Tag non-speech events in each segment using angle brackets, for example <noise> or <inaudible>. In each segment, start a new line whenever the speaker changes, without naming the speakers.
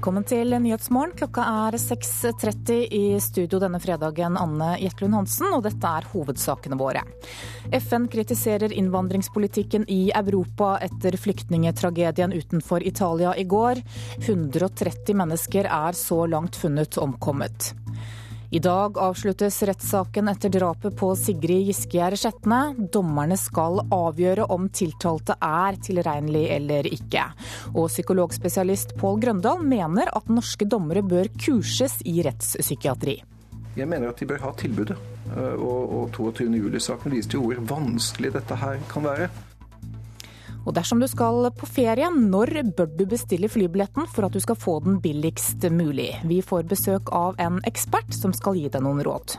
Velkommen til Nyhetsmorgen. Klokka er 6.30 i studio denne fredagen, Anne Jetlund Hansen, og dette er hovedsakene våre. FN kritiserer innvandringspolitikken i Europa etter flyktningetragedien utenfor Italia i går. 130 mennesker er så langt funnet omkommet. I dag avsluttes rettssaken etter drapet på Sigrid Giskegjerde Skjetne. Dommerne skal avgjøre om tiltalte er tilregnelig eller ikke. Og psykologspesialist Pål Grøndal mener at norske dommere bør kurses i rettspsykiatri.
Jeg mener at de bør ha tilbudet. Og, og 22. juli-saken viste jo hvor vanskelig dette her kan være.
Og dersom du skal på ferie, når bør du bestille flybilletten for at du skal få den billigst mulig? Vi får besøk av en ekspert som skal gi deg noen råd.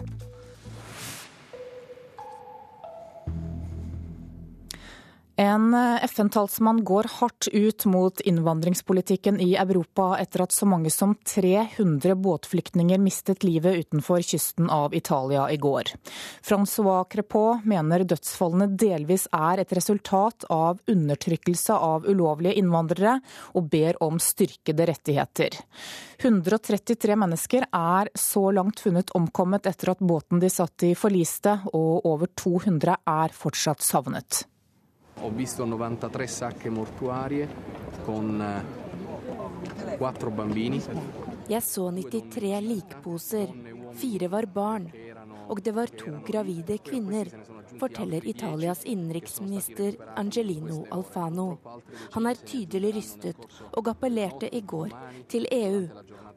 En FN-talsmann går hardt ut mot innvandringspolitikken i Europa etter at så mange som 300 båtflyktninger mistet livet utenfor kysten av Italia i går. Francois Crepot mener dødsfallene delvis er et resultat av undertrykkelse av ulovlige innvandrere, og ber om styrkede rettigheter. 133 mennesker er så langt funnet omkommet etter at båten de satt i forliste, og over 200 er fortsatt savnet.
Ho visto 93 sacche mortuarie con eh, quattro bambini.
Jeg så 93 likposer. Fire var barn. Og det var to gravide kvinner, forteller Italias innenriksminister Angelino Alfano. Han er tydelig rystet og appellerte i går til EU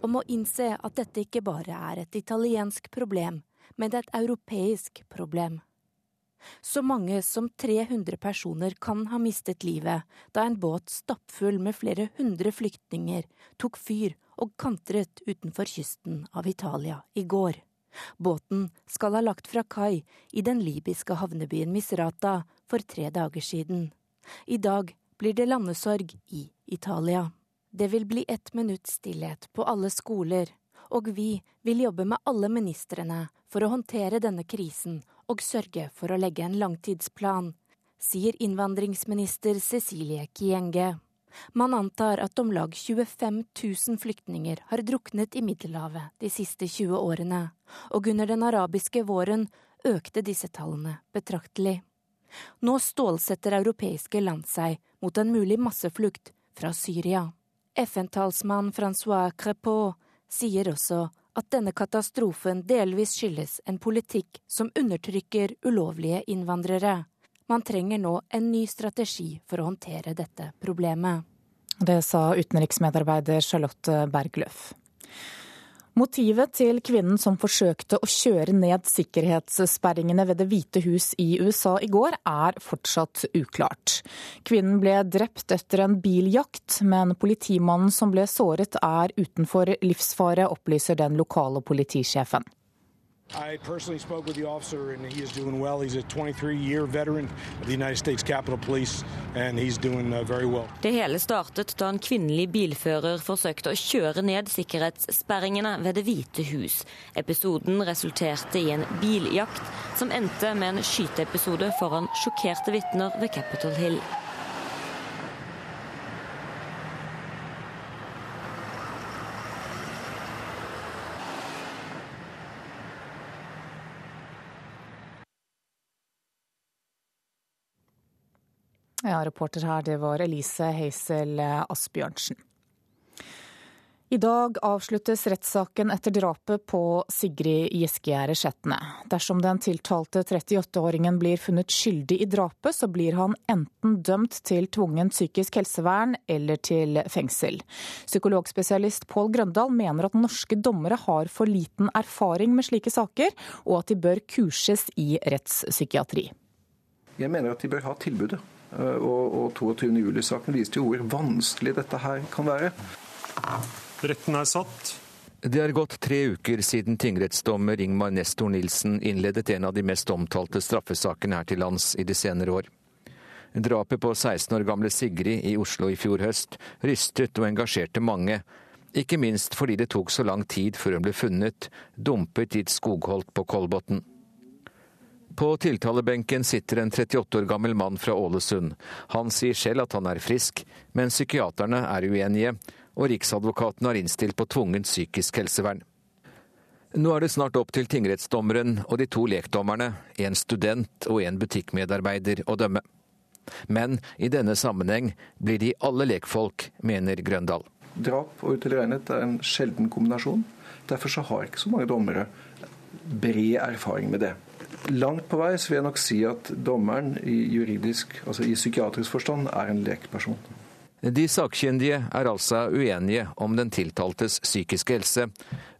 om å innse at dette ikke bare er et italiensk problem, men et europeisk problem. Så mange som 300 personer kan ha mistet livet da en båt stappfull med flere hundre flyktninger tok fyr og kantret utenfor kysten av Italia i går. Båten skal ha lagt fra kai i den libyske havnebyen Misrata for tre dager siden. I dag blir det landesorg i Italia. Det vil bli ett minutts stillhet på alle skoler, og vi vil jobbe med alle ministrene for å håndtere denne krisen og sørge for å legge en langtidsplan, sier innvandringsminister Cecilie Kienge. Man antar at om lag 25 000 flyktninger har druknet i Middelhavet de siste 20 årene, og under den arabiske våren økte disse tallene betraktelig. Nå stålsetter europeiske land seg mot en mulig masseflukt fra Syria. FN-talsmann Francois Crepot sier også at denne katastrofen delvis skyldes en politikk som undertrykker ulovlige innvandrere. Man trenger nå en ny strategi for å håndtere dette problemet.
Det sa utenriksmedarbeider Charlotte Bergløff. Motivet til kvinnen som forsøkte å kjøre ned sikkerhetssperringene ved Det hvite hus i USA i går, er fortsatt uklart. Kvinnen ble drept etter en biljakt, men politimannen som ble såret er utenfor livsfare, opplyser den lokale politisjefen.
I personally spoke with the officer, and he is doing well. He's a 23-year veteran of the United States Capitol Police, and he's doing uh, very well.
Det hele startet da en kvinnelig bilfører forsøkte å kjøre ned sikkerhetssperringene ved Det hvite hus. Episoden resulterte i en biljakt som endte med en skyteepisode foran sjokkerte vitner ved Capitol Hill.
Ja, reporter her, det var Elise Heisel Asbjørnsen. I dag avsluttes rettssaken etter drapet på Sigrid Giskegjerde Skjetne. Dersom den tiltalte 38-åringen blir funnet skyldig i drapet, så blir han enten dømt til tvungent psykisk helsevern eller til fengsel. Psykologspesialist Pål Grøndal mener at norske dommere har for liten erfaring med slike saker, og at de bør kurses i rettspsykiatri.
Jeg mener at de bør ha tilbudet. Og, og 22. juli-saken viste jo hvor vanskelig dette her kan være.
Retten er satt.
Det er gått tre uker siden tingrettsdommer Ingmar Nestor Nilsen innledet en av de mest omtalte straffesakene her til lands i de senere år. Drapet på 16 år gamle Sigrid i Oslo i fjor høst rystet og engasjerte mange. Ikke minst fordi det tok så lang tid før hun ble funnet, dumpet i et skogholt på Kolbotn. På tiltalebenken sitter en 38 år gammel mann fra Ålesund. Han sier selv at han er frisk, men psykiaterne er uenige, og Riksadvokaten har innstilt på tvungent psykisk helsevern. Nå er det snart opp til tingrettsdommeren og de to lekdommerne, en student og en butikkmedarbeider, å dømme. Men i denne sammenheng blir de alle lekfolk, mener Grøndal.
Drap og utilregnet er en sjelden kombinasjon. Derfor har ikke så mange dommere bred erfaring med det. Langt på vei så vil jeg nok si at dommeren i juridisk, altså i psykiatrisk forstand er en lekperson.
De sakkyndige er altså uenige om den tiltaltes psykiske helse.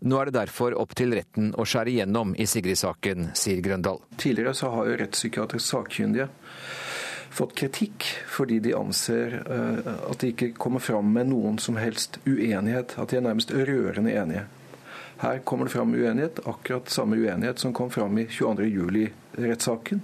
Nå er det derfor opp til retten å skjære igjennom i Sigrid-saken, sier Grøndal.
Tidligere så har jo rettspsykiatrisk sakkyndige fått kritikk fordi de anser uh, at de ikke kommer fram med noen som helst uenighet, at de er nærmest rørende enige. Her kommer det fram uenighet, akkurat samme uenighet som kom fram i 22.07-rettssaken.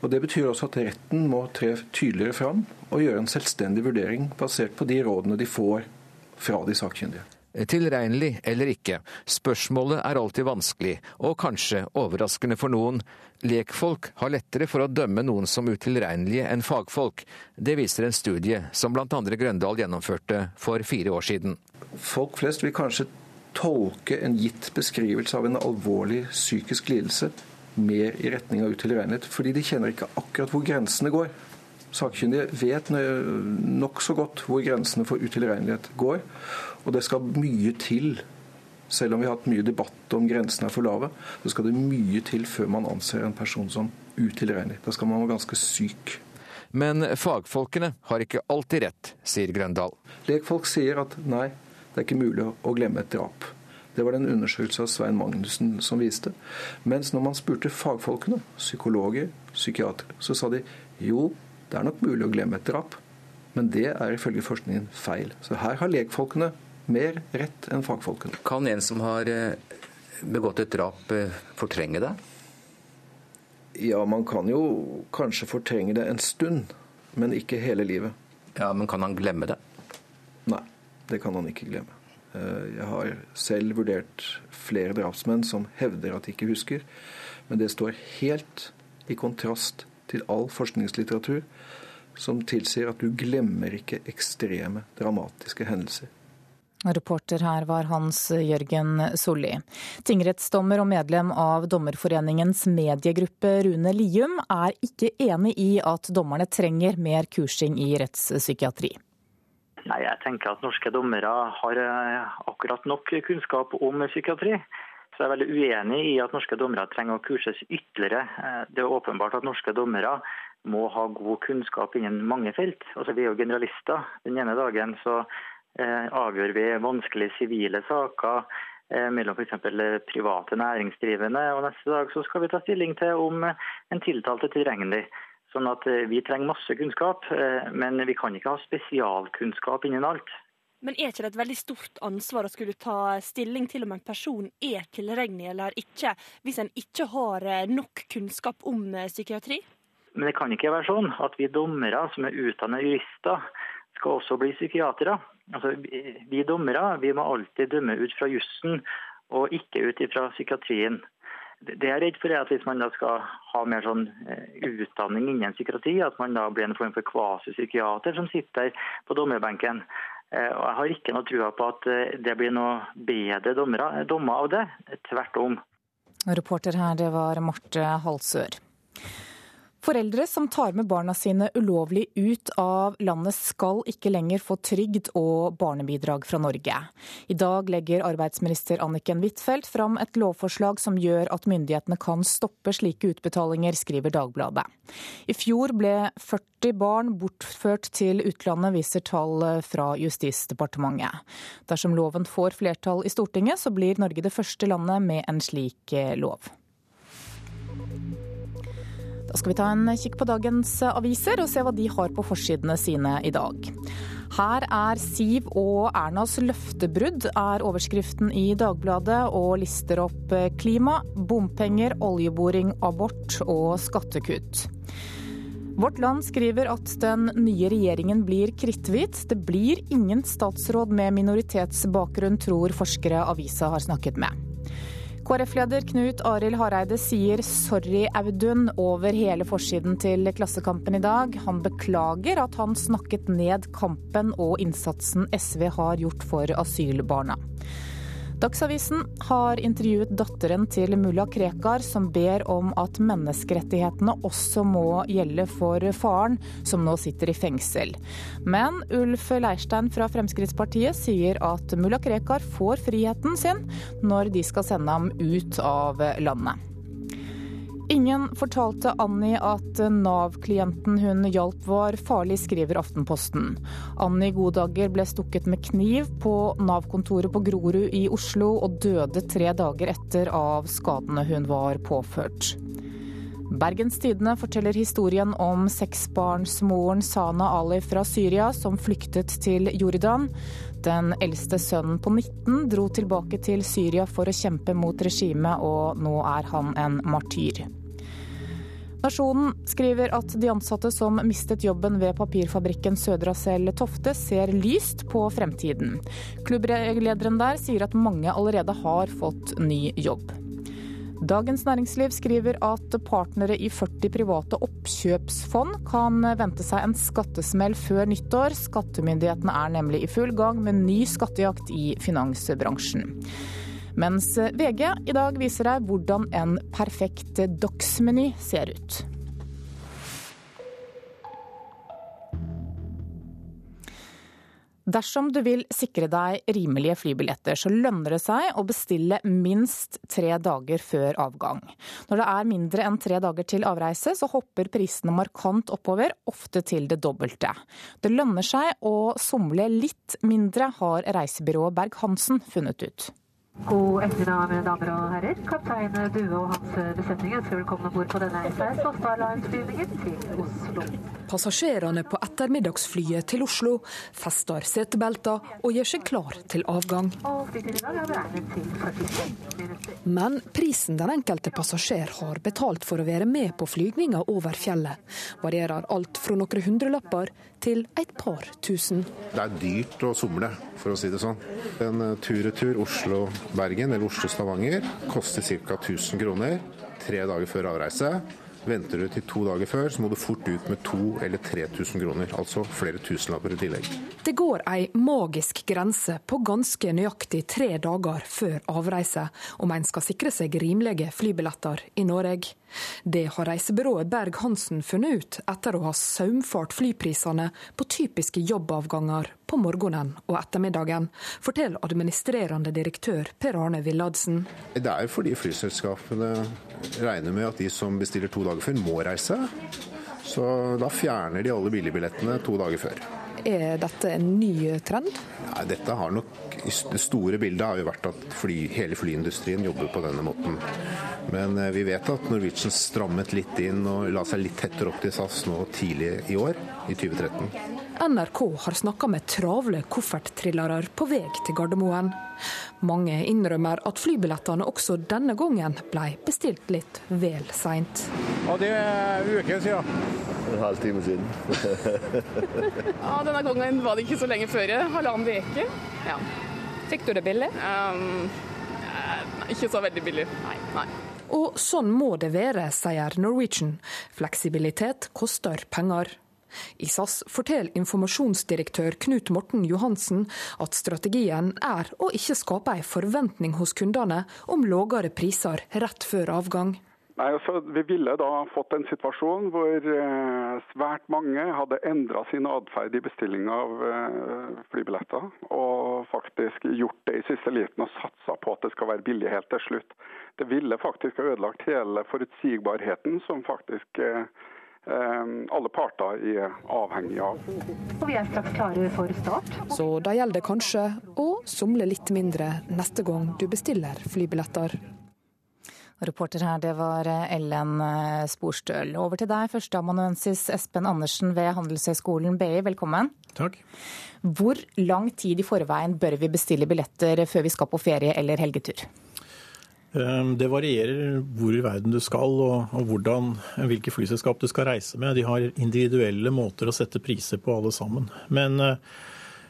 Og Det betyr også at retten må tre tydeligere fram og gjøre en selvstendig vurdering basert på de rådene de får fra de sakkyndige.
Tilregnelig eller ikke, spørsmålet er alltid vanskelig, og kanskje overraskende for noen. Lekfolk har lettere for å dømme noen som utilregnelige enn fagfolk. Det viser en studie som bl.a. Grøndal gjennomførte for fire år siden.
Folk flest vil kanskje tolke en gitt beskrivelse av en alvorlig psykisk lidelse mer i retning av utilregnelighet, fordi de kjenner ikke akkurat hvor grensene går. Sakkyndige vet nokså godt hvor grensene for utilregnelighet går, og det skal mye til. Selv om vi har hatt mye debatt om grensene er for lave, så skal det mye til før man anser en person som utilregnelig. Da skal man være ganske syk.
Men fagfolkene har ikke alltid rett, sier Grøndal.
Lekfolk sier at nei, det er ikke mulig å glemme et drap. Det var det en undersøkelse av Svein Magnussen som viste. Mens når man spurte fagfolkene, psykologer, psykiatere, så sa de jo, det er nok mulig å glemme et drap. Men det er ifølge forskningen feil. Så her har lekfolkene mer rett enn fagfolkene.
Kan en som har eh, begått et drap, eh, fortrenge det?
Ja, man kan jo kanskje fortrenge det en stund, men ikke hele livet.
Ja, Men kan han glemme det?
Det kan han ikke glemme. Eh, jeg har selv vurdert flere drapsmenn som hevder at de ikke husker, men det står helt i kontrast til all forskningslitteratur som tilsier at du glemmer ikke ekstreme, dramatiske hendelser.
Reporter her var Hans Jørgen Solli. Tingrettsdommer og medlem av Dommerforeningens mediegruppe Rune Lium er ikke enig i at dommerne trenger mer kursing i rettspsykiatri.
Nei, Jeg tenker at norske dommere har eh, akkurat nok kunnskap om psykiatri. Så jeg er veldig uenig i at norske dommere trenger å kurses ytterligere. Eh, det er åpenbart at norske dommere må ha god kunnskap innen mange felt. Altså, Vi er jo generalister. Den ene dagen så eh, avgjør vi vanskelige sivile saker eh, mellom f.eks. private næringsdrivende, og neste dag så skal vi ta stilling til om en tiltalt er tilregnelig. Sånn at eh, Vi trenger masse kunnskap, eh, men vi kan ikke ha spesialkunnskap innen alt.
Men er ikke det et veldig stort ansvar å skulle ta stilling til om en person er tilregnelig eller ikke, hvis en ikke har eh, nok kunnskap om psykiatri?
Men det kan ikke være sånn at vi dommere som er utdannet jurister, skal også bli psykiatere. Altså, vi dommere vi må alltid dømme ut fra jussen og ikke ut fra psykiatrien. Det jeg er redd for er at hvis man da skal ha mer sånn eh, utdanning innen psykiatri, at man da blir en form for kvasipsykiater som sitter på dommerbenken. Eh, og Jeg har ikke noe trua på at eh, det blir noe bedre dommer av det. Tvert om.
Reporter her, det var Marte Halsør. Foreldre som tar med barna sine ulovlig ut av landet skal ikke lenger få trygd og barnebidrag fra Norge. I dag legger arbeidsminister Anniken Huitfeldt fram et lovforslag som gjør at myndighetene kan stoppe slike utbetalinger, skriver Dagbladet. I fjor ble 40 barn bortført til utlandet, viser tall fra Justisdepartementet. Dersom loven får flertall i Stortinget, så blir Norge det første landet med en slik lov. Da skal vi ta en kikk på dagens aviser og se hva de har på forsidene sine i dag. Her er Siv og Ernas løftebrudd, er overskriften i Dagbladet, og lister opp klima, bompenger, oljeboring, abort og skattekutt. Vårt Land skriver at den nye regjeringen blir kritthvit. Det blir ingen statsråd med minoritetsbakgrunn, tror forskere avisa har snakket med. KrF-leder Knut Arild Hareide sier 'sorry, Audun' over hele forsiden til Klassekampen i dag. Han beklager at han snakket ned kampen og innsatsen SV har gjort for asylbarna. Dagsavisen har intervjuet datteren til mulla Krekar, som ber om at menneskerettighetene også må gjelde for faren, som nå sitter i fengsel. Men Ulf Leirstein fra Fremskrittspartiet sier at mulla Krekar får friheten sin når de skal sende ham ut av landet. Ingen fortalte Annie at Nav-klienten hun hjalp var farlig, skriver Aftenposten. Annie Godager ble stukket med kniv på Nav-kontoret på Grorud i Oslo, og døde tre dager etter av skadene hun var påført. Bergens Tidende forteller historien om seksbarnsmoren Sana Ali fra Syria, som flyktet til Jordan. Den eldste sønnen på 19 dro tilbake til Syria for å kjempe mot regimet, og nå er han en martyr. Nasjonen skriver at de ansatte som mistet jobben ved papirfabrikken Sødrasel Tofte, ser lyst på fremtiden. Klubblederen der sier at mange allerede har fått ny jobb. Dagens Næringsliv skriver at partnere i 40 private oppkjøpsfond kan vente seg en skattesmell før nyttår. Skattemyndighetene er nemlig i full gang med ny skattejakt i finansbransjen. Mens VG i dag viser deg hvordan en perfekt dagsmeny ser ut. Dersom du vil sikre deg rimelige flybilletter, så lønner det seg å bestille minst tre dager før avgang. Når det er mindre enn tre dager til avreise, så hopper prisene markant oppover, ofte til det dobbelte. Det lønner seg å somle litt mindre, har reisebyrået Berg-Hansen funnet ut.
God ettermiddag, mine damer og herrer. Kaptein Due og hans besetning ønsker velkommen om bord på denne SAS og Starlines-flyvningen til Oslo.
Passasjerene på ettermiddagsflyet til Oslo fester setebelter og gjør seg klar til avgang. Men prisen den enkelte passasjer har betalt for å være med på flygninga over fjellet, varierer alt fra noen hundrelapper til et par tusen.
Det er dyrt å somle, for å si det sånn. En tur-retur Oslo-Bergen eller Oslo-Stavanger koster ca. 1000 kroner tre dager før avreise. Venter du til to dager før, så må du fort ut med 2000 eller 3000 kroner. Altså flere tusenlapper i tillegg.
Det går ei magisk grense på ganske nøyaktig tre dager før avreise, om en skal sikre seg rimelige flybilletter i Norge. Det har reisebyrået Berg-Hansen funnet ut etter å ha saumfart flyprisene på typiske jobbavganger på morgenen og ettermiddagen, forteller administrerende direktør Per Arne Villadsen.
Det er fordi flyselskapene regner med at de som bestiller to dager før, må reise. Så da fjerner de alle billigbillettene to dager før.
Er dette en ny trend?
Ja, dette har nok, Det store bildet har jo vært at fly, hele flyindustrien jobber på denne måten. Men eh, vi vet at Norwegian strammet litt inn og la seg litt tettere opp til SAS nå tidlig i år, i 2013.
NRK har snakka med travle kofferttrillere på vei til Gardermoen. Mange innrømmer at flybillettene også denne gangen ble bestilt litt vel seint.
Ja, det er uke siden.
En halv time siden. <laughs>
ja, denne gangen var det ikke så lenge før. Halvannen uke. Ja.
Fikk du det billig?
Um, ikke så veldig billig, nei. nei.
Og sånn må det være, sier Norwegian. Fleksibilitet koster penger. I SAS forteller informasjonsdirektør Knut Morten Johansen at strategien er å ikke skape en forventning hos kundene om lavere priser rett før avgang.
Nei, altså, Vi ville da fått en situasjon hvor eh, svært mange hadde endra sin atferd i bestilling av eh, flybilletter, og faktisk gjort det i siste liten og satsa på at det skal være billig helt til slutt. Det ville faktisk ha ødelagt hele forutsigbarheten som faktisk eh, alle parter er avhengig av.
Og Vi er straks klare for start.
Så da gjelder det kanskje å somle litt mindre neste gang du bestiller flybilletter.
Reporter her, det var Ellen Sporstøl. Over til deg, førsteamanuensis Espen Andersen ved Handelshøyskolen BI, velkommen.
Takk.
Hvor lang tid i forveien bør vi bestille billetter før vi skal på ferie eller helgetur?
Det varierer hvor i verden du skal og, og hvordan, hvilke flyselskap du skal reise med. De har individuelle måter å sette priser på alle sammen. Men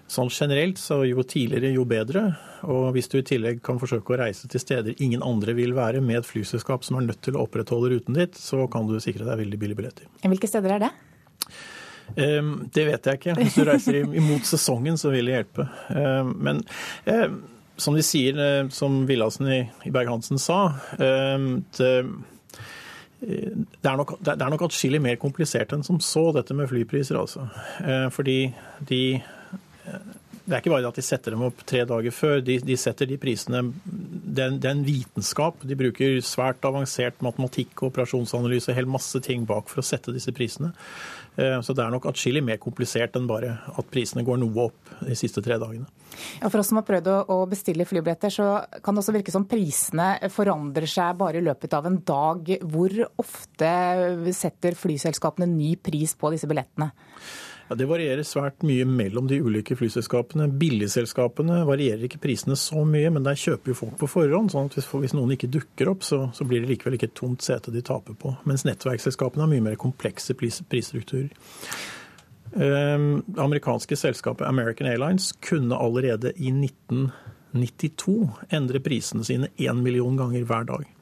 Sånn generelt, så jo tidligere, jo bedre. Og hvis du i tillegg kan forsøke å reise til steder ingen andre vil være, med et flyselskap som er nødt til å opprettholde ruten ditt, så kan du sikre deg veldig billige billetter.
Hvilke steder er det?
Um, det vet jeg ikke. Hvis du reiser imot sesongen, så vil det hjelpe. Um, men som de sier, uh, som Villassen i, i Berg-Hansen sa det, det er, nok, det er nok atskillig mer komplisert enn som så, dette med flypriser. altså. Fordi de det er ikke bare at de setter dem opp tre dager før. De, de setter de prisene det, er en vitenskap. De bruker svært avansert matematikk og operasjonsanalyse og helt masse ting bak for å sette disse prisene. Eh, så det er nok atskillig mer komplisert enn bare at prisene går noe opp de siste tre dagene.
Ja, for oss som har prøvd å bestille flybilletter, så kan det også virke som prisene forandrer seg bare i løpet av en dag. Hvor ofte setter flyselskapene ny pris på disse billettene?
Ja, Det varierer svært mye mellom de ulike flyselskapene. Billigselskapene varierer ikke prisene så mye, men der kjøper jo folk på forhånd. sånn at hvis, hvis noen ikke dukker opp, så, så, blir det likevel ikke et tomt sete de taper på. Mens nettverksselskapene har mye mer komplekse pris, prisstrukturer. Um, amerikanske selskapet American Airlines kunne allerede i 1992 endre prisene sine én million ganger hver dag.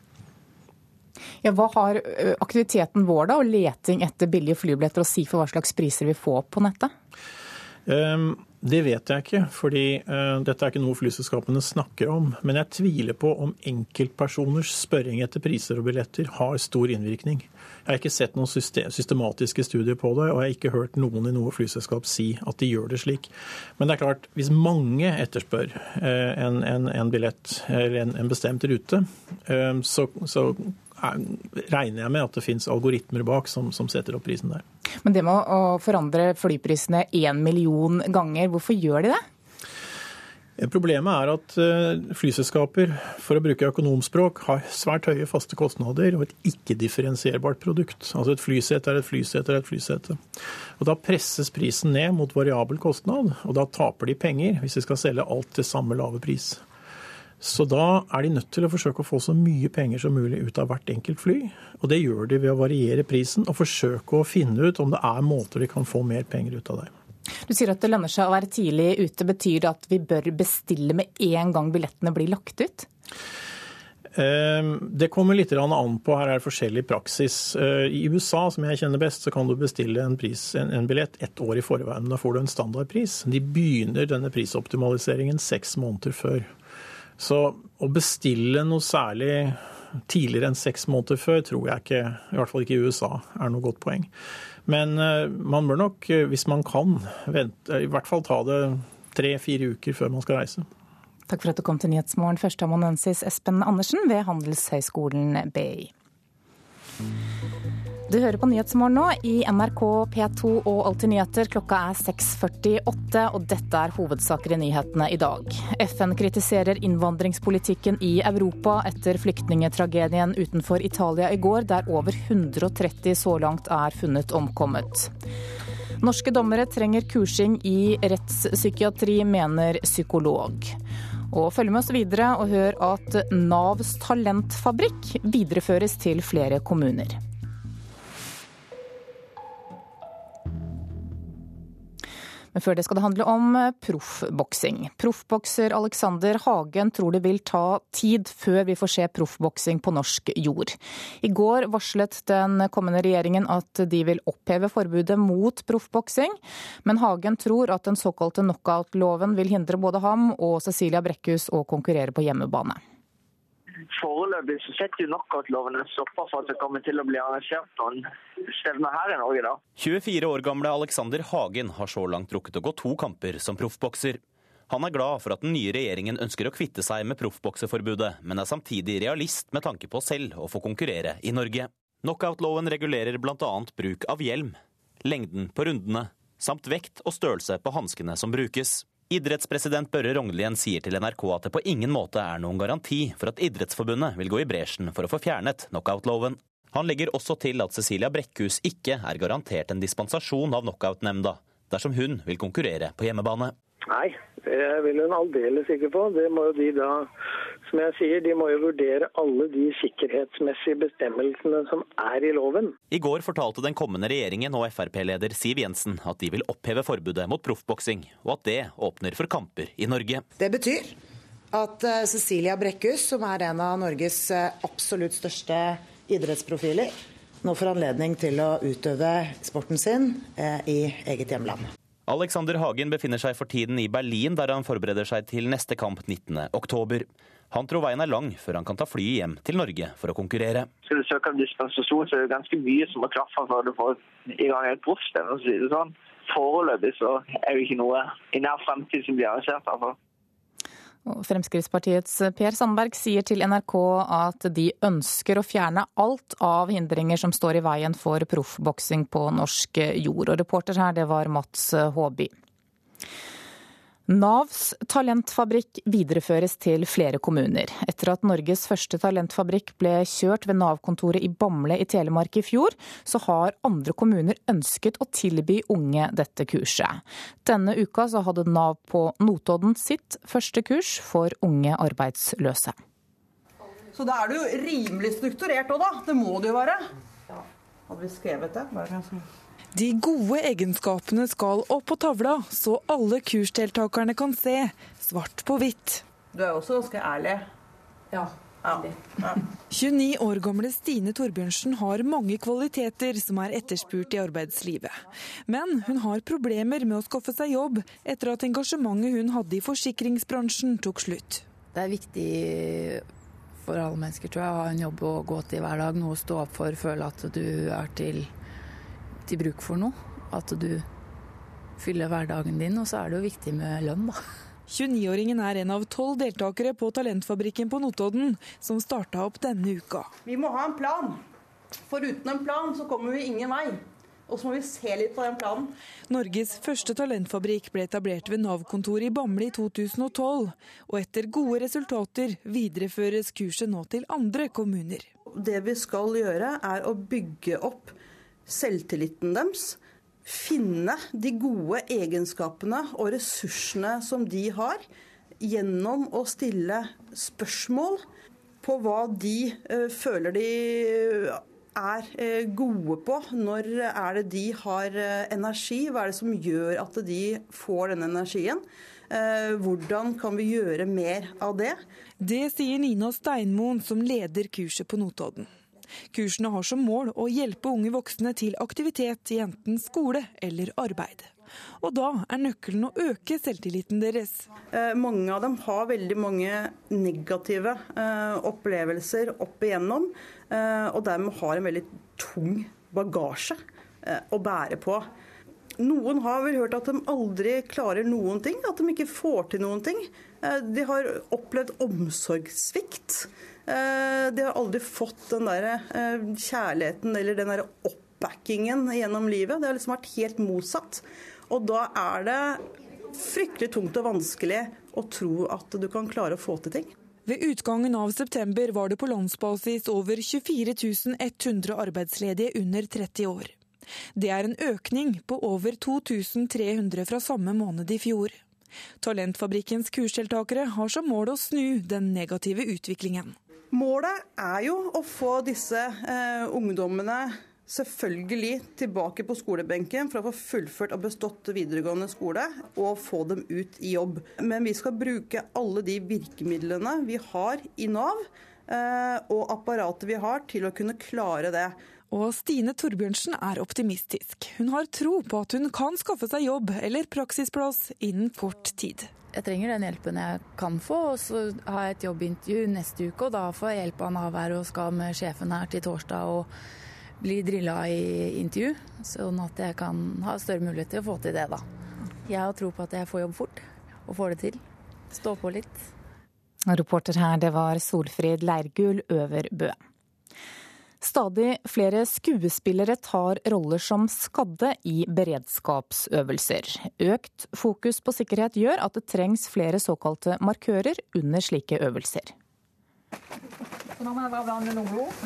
Ja, hva har aktiviteten vår da, og leting etter billige flybilletter å si for hva slags priser vi får på nettet?
Um, det vet jeg ikke, fordi uh, dette er ikke noe flyselskapene snakker om. Men jeg tviler på om enkeltpersoners spørring etter priser og billetter har stor innvirkning. Jeg har ikke sett noen systematiske studier på det, og jeg har ikke hørt noen i noe flyselskap si at de gjør det slik. Men det er klart, hvis mange etterspør en, en, en, billett eller en, en bestemt rute, så, så regner jeg med at det finnes algoritmer bak som, som, setter opp prisen der.
Men det med å forandre flyprisene én million ganger, hvorfor gjør de det?
Problemet er at eh, flyselskaper, for å bruke økonomspråk, har svært høye faste kostnader og et ikke-differensierbart produkt. Altså et flysete er et flysete er et flysete. Og Da presses prisen ned mot variabel kostnad, og da taper de penger hvis de skal selge alt til samme lave pris. Så da er de nødt til å forsøke å få så mye penger som mulig ut av hvert enkelt fly. Og det gjør de ved å variere prisen og forsøke å finne ut om det er måter de kan få mer penger ut av det.
Du sier at det lønner seg å være tidlig ute. Betyr det at vi bør bestille med en gang billettene blir lagt ut?
Ehm, det kommer litt an på. Her er det forskjellig praksis. Eh, I USA, som jeg kjenner best, så kan du bestille en, pris, en, en billett ett år i forveien. Da får du en standardpris. De begynner denne prisoptimaliseringen seks måneder før. Så å bestille noe særlig tidligere enn seks måneder før tror jeg ikke, i hvert fall ikke i USA, er noe godt poeng. Men eh, man bør nok, eh, hvis man kan, vente, i hvert fall ta det tre-fire uker før man skal reise.
Takk for at du kom til Nyhetsmorgen, førsteamanuensis Espen Andersen ved Handelshøyskolen BI. Du hører på Nyhetsmorgen nå i NRK P2 og Alltid nyheter. Klokka er 6.48, og dette er hovedsaker i nyhetene i dag. FN kritiserer innvandringspolitikken i Europa etter flyktningetragedien utenfor Italia i går, der over 130 så langt er funnet omkommet. Norske dommere trenger kursing i rettspsykiatri, mener psykolog. Og følg med oss videre og hør at Navs talentfabrikk videreføres til flere kommuner. Men før det skal det handle om eh, proffboksing. Proffbokser Alexander Hagen tror det vil ta tid før vi får se proffboksing på norsk jord. I går varslet den kommende regjeringen at de vil oppheve forbudet mot proffboksing, men Hagen tror at den såkalte knockout-loven vil hindre både ham og Cecilia Brekkhus å konkurrere på hjemmebane.
Foreløpig så setter jo knockoutloven en stopper for at det kommer til å bli arrangert noen stevner her i Norge. da.
24 år gamle Alexander Hagen har så langt rukket å gå to kamper som proffbokser. Han er glad for at den nye regjeringen ønsker å kvitte seg med proffbokseforbudet, men er samtidig realist med tanke på selv å få konkurrere i Norge. Knockoutloven regulerer bl.a. bruk av hjelm, lengden på rundene, samt vekt og størrelse på hanskene som brukes. Idrettspresident Børre Rognlien sier til NRK at det på ingen måte er noen garanti for at Idrettsforbundet vil gå i bresjen for å få fjernet knockoutloven. Han legger også til at Cecilia Brekkhus ikke er garantert en dispensasjon av knockoutnemnda dersom hun vil konkurrere på hjemmebane.
Nei, det vil hun aldeles ikke få. Det må jo de da, som jeg sier, de må jo vurdere alle de sikkerhetsmessige bestemmelsene som er i loven.
I går fortalte den kommende regjeringen og Frp-leder Siv Jensen at de vil oppheve forbudet mot proffboksing, og at det åpner for kamper i Norge.
Det betyr at eh, Cecilia Brekkhus, som er en av Norges eh, absolutt største idrettsprofiler, nå får anledning til å utøve sporten sin eh, i eget hjemland.
Alexander Hagen befinner seg for tiden i Berlin, der han forbereder seg til neste kamp 19.10. Han tror veien er lang før han kan ta flyet hjem til Norge for å konkurrere.
Skal du søke om dispensasjon, så er det ganske mye som må klaffe for du får i gang et proffstevne. Sånn. Foreløpig så er det ikke noe i nær fremtid som blir arrangert. Altså.
Fremskrittspartiets Per Sandberg sier til NRK at de ønsker å fjerne alt av hindringer som står i veien for proffboksing på norsk jord. Og reporter her, det var Mats Håby. Navs talentfabrikk videreføres til flere kommuner. Etter at Norges første talentfabrikk ble kjørt ved Nav-kontoret i Bamble i Telemark i fjor, så har andre kommuner ønsket å tilby unge dette kurset. Denne uka så hadde Nav på Notodden sitt første kurs for unge arbeidsløse.
Så da er det jo rimelig strukturert òg, da. Det må det jo være. Ja. Hadde vi skrevet det? Bare
de gode egenskapene skal opp på tavla, så alle kursdeltakerne kan se, svart på hvitt.
Du er også ganske ærlig.
Ja. Ja. Ja. 29 år gamle Stine Torbjørnsen har mange kvaliteter som er etterspurt i arbeidslivet. Men hun har problemer med å skaffe seg jobb etter at engasjementet hun hadde i forsikringsbransjen tok slutt.
Det er viktig for alle mennesker tror jeg, å ha en jobb å gå til hver dag. Noe å stå opp for, føle at du er til til bruk for noe. At du fyller hverdagen din, og så er det jo viktig med lønn, da.
29-åringen er en av tolv deltakere på Talentfabrikken på Notodden, som starta opp denne uka.
Vi må ha en plan. For uten en plan så kommer vi ingen vei. Og så må vi se litt på den planen.
Norges første talentfabrikk ble etablert ved Nav-kontoret i Bamble i 2012. Og etter gode resultater videreføres kurset nå til andre kommuner.
Det vi skal gjøre, er å bygge opp selvtilliten deres. Finne de gode egenskapene og ressursene som de har, gjennom å stille spørsmål på hva de uh, føler de er uh, gode på. Når er det de har energi? Hva er det som gjør at de får den energien? Hvordan kan vi gjøre mer av det?
Det sier Nina Steinmoen, som leder kurset på Notodden. Kursene har som mål å hjelpe unge voksne til aktivitet i enten skole eller arbeid. Og da er nøkkelen å øke selvtilliten deres.
Eh, mange av dem har veldig mange negative eh, opplevelser opp igjennom, eh, og dermed har en veldig tung bagasje å bære på. Noen har vel hørt at de aldri klarer noen ting, at de ikke får til noen ting. Eh, de har opplevd omsorgssvikt. Eh, de har aldri fått den der eh, kjærligheten eller den der oppbackingen gjennom livet. Det har liksom vært helt motsatt. Og da er det fryktelig tungt og vanskelig å tro at du kan klare å få til ting.
Ved utgangen av september var det på landsbasis over 24 100 arbeidsledige under 30 år. Det er en økning på over 2300 fra samme måned i fjor. Talentfabrikkens kursdeltakere har som mål å snu den negative utviklingen.
Målet er jo å få disse eh, ungdommene selvfølgelig tilbake på skolebenken for å få fullført og bestått videregående skole og få dem ut i jobb. Men vi skal bruke alle de virkemidlene vi har i Nav eh, og apparatet vi har til å kunne klare det.
Og Stine Torbjørnsen er optimistisk. Hun har tro på at hun kan skaffe seg jobb eller praksisplass innen kort tid
jeg trenger den hjelpen jeg kan få. Og så har jeg et jobbintervju neste uke, og da får jeg hjelp av Nav her og skal med sjefen her til torsdag og bli drilla i intervju. Sånn at jeg kan ha større mulighet til å få til det, da. Jeg har tro på at jeg får jobb fort, og får det til. Stå på litt.
Reporter her, det var Solfrid Leirgul Øverbø. Stadig flere skuespillere tar roller som skadde i beredskapsøvelser. Økt fokus på sikkerhet gjør at det trengs flere såkalte markører under slike øvelser.
Så nå må jeg bare blande noe blod.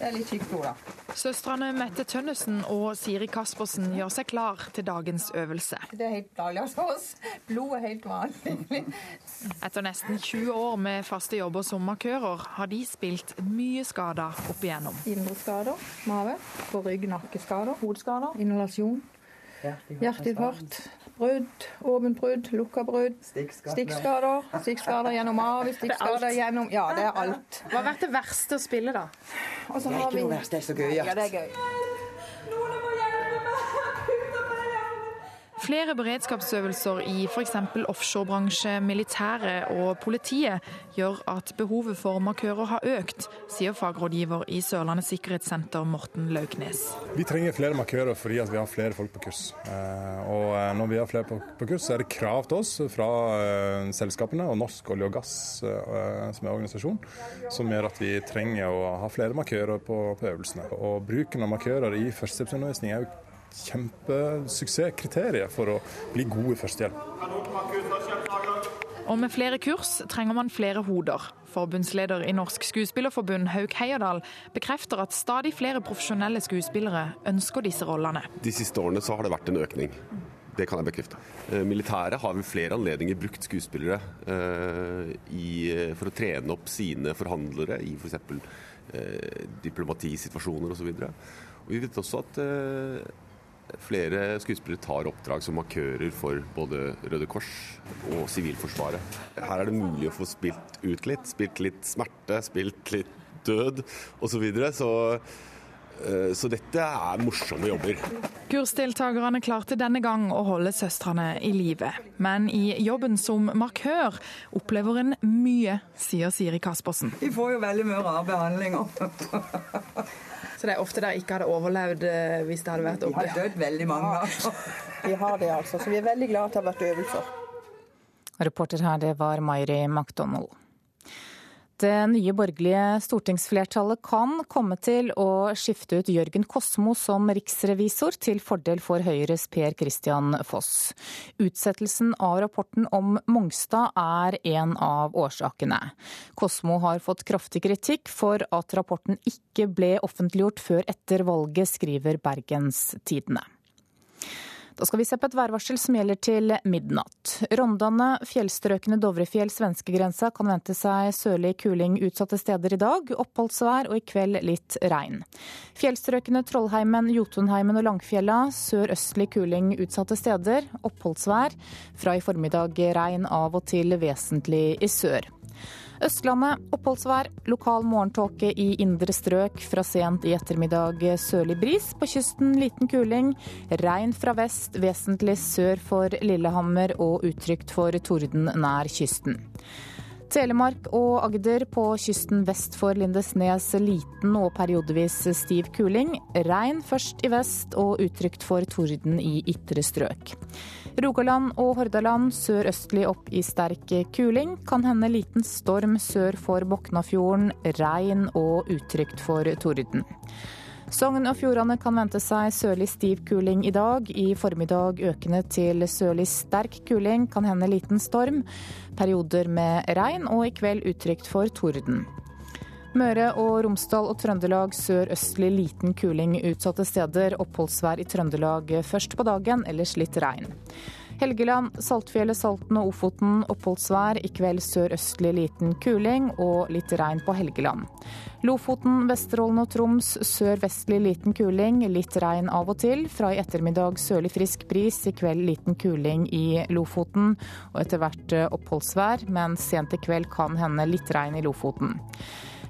Det er litt tykt blod, da.
Søstrene Mette Tønnesen og Siri Kaspersen gjør seg klar til dagens øvelse.
Det er helt daglig hos oss. Blod er helt vanlig.
Etter nesten 20 år med faste jobber som markører, har de spilt mye skader opp igjennom.
Indre skader, mage, på rygg, nakkeskader, hodeskader, inhalasjon, hjerteinfarkt, brudd, åpent brudd, lukka brudd, stikkskader, stikkskader gjennom mage, stikkskader gjennom Ja, det er alt.
Hva har vært det verste å spille, da?
Og så
Det er ikke
vi-
noe verst, det er så gøy.
Ja, det er gøy.
Flere beredskapsøvelser i f.eks. offshorebransje, militæret og politiet gjør at behovet for markører har økt, sier fagrådgiver i Sørlandet sikkerhetssenter Morten Lauknes.
Vi trenger flere markører fordi vi har flere folk på kurs. Eh, Og eh, når vi har flere på kurs, så er det krav til oss fra eh, selskapene og Norsk olje og gass, som er organisasjon, som gjør at vi trenger å ha flere markører på, på øvelsene. Og bruken av markører i førstehjelpsundervisning er jo kjempesuksesskriteriet for å bli god i førstehjelp.
Og med flere kurs trenger man flere hoder. Forbundsleder i Norsk Skuespillerforbund, Hauk Heierdal, bekrefter at stadig flere profesjonelle skuespillere ønsker disse rollene.
De siste årene så har det vært en økning. Det kan jeg bekrefte. Eh, Militæret har ved flere anledninger brukt skuespillere eh, i, for å trene opp sine forhandlere i f.eks. For eh, diplomatisituasjoner osv. Vi vet også at eh, flere skuespillere tar oppdrag som markører for både Røde Kors og Sivilforsvaret. Her er det mulig å få spilt ut litt. Spilt litt smerte, spilt litt død osv. Så, videre. så eh, så dette er morsomme jobber.
Kursdeltakerne klarte denne gang å holde søstrene i live. Men i jobben som markør opplever en mye, sier Siri Kaspersen.
Vi får jo veldig mye rare behandlinger.
Så det er ofte de ikke hadde overlevd eh, hvis det hadde vært
Vi har dødd veldig mange. altså. <laughs> Vi har det, altså. Så vi er veldig glad at det har vært øvelser.
Reporter her, det var Mairi MacDonald. Det nye borgerlige stortingsflertallet kan komme til å skifte ut Jørgen Kosmo som riksrevisor til fordel for Høyres Per Christian Foss. Utsettelsen av rapporten om Mongstad er en av årsakene. Kosmo har fått kraftig kritikk for at rapporten ikke ble offentliggjort før etter valget, skriver Bergens Tidende. Da skal vi se på et værvarsel som gjelder til midnatt. Rondane, fjellstrøkene Dovrefjell, svenskegrensa kan vente seg sørlig kuling utsatte steder i dag. Oppholdsvær og i kveld litt regn. Fjellstrøkene Trollheimen, Jotunheimen og Langfjella sørøstlig kuling utsatte steder. Oppholdsvær. Fra i formiddag regn av og til vesentlig i sør. Østlandet oppholdsvær, lokal morgentåke i indre strøk. Fra sent i ettermiddag sørlig bris. På kysten liten kuling. Regn fra vest, vesentlig sør for Lillehammer og utrygt for torden nær kysten. Telemark og Agder på kysten vest for Lindesnes liten og periodevis stiv kuling. Regn først i vest og utrygt for torden i ytre strøk. Rogaland og Hordaland sørøstlig opp i sterk kuling. Kan hende liten storm sør for Boknafjorden. Regn og utrygt for torden. Sogn og Fjordane kan vente seg sørlig stiv kuling i dag. I formiddag økende til sørlig sterk kuling, kan hende liten storm. Perioder med regn, og i kveld utrygt for torden. Møre og Romsdal og Trøndelag sørøstlig liten kuling utsatte steder. Oppholdsvær i Trøndelag først på dagen, ellers litt regn. Helgeland, Saltfjellet, Salten og Ofoten oppholdsvær. I kveld sørøstlig liten kuling og litt regn på Helgeland. Lofoten, Vesterålen og Troms sørvestlig liten kuling, litt regn av og til. Fra i ettermiddag sørlig frisk bris, i kveld liten kuling i Lofoten. Og etter hvert oppholdsvær, men sent i kveld kan hende litt regn i Lofoten.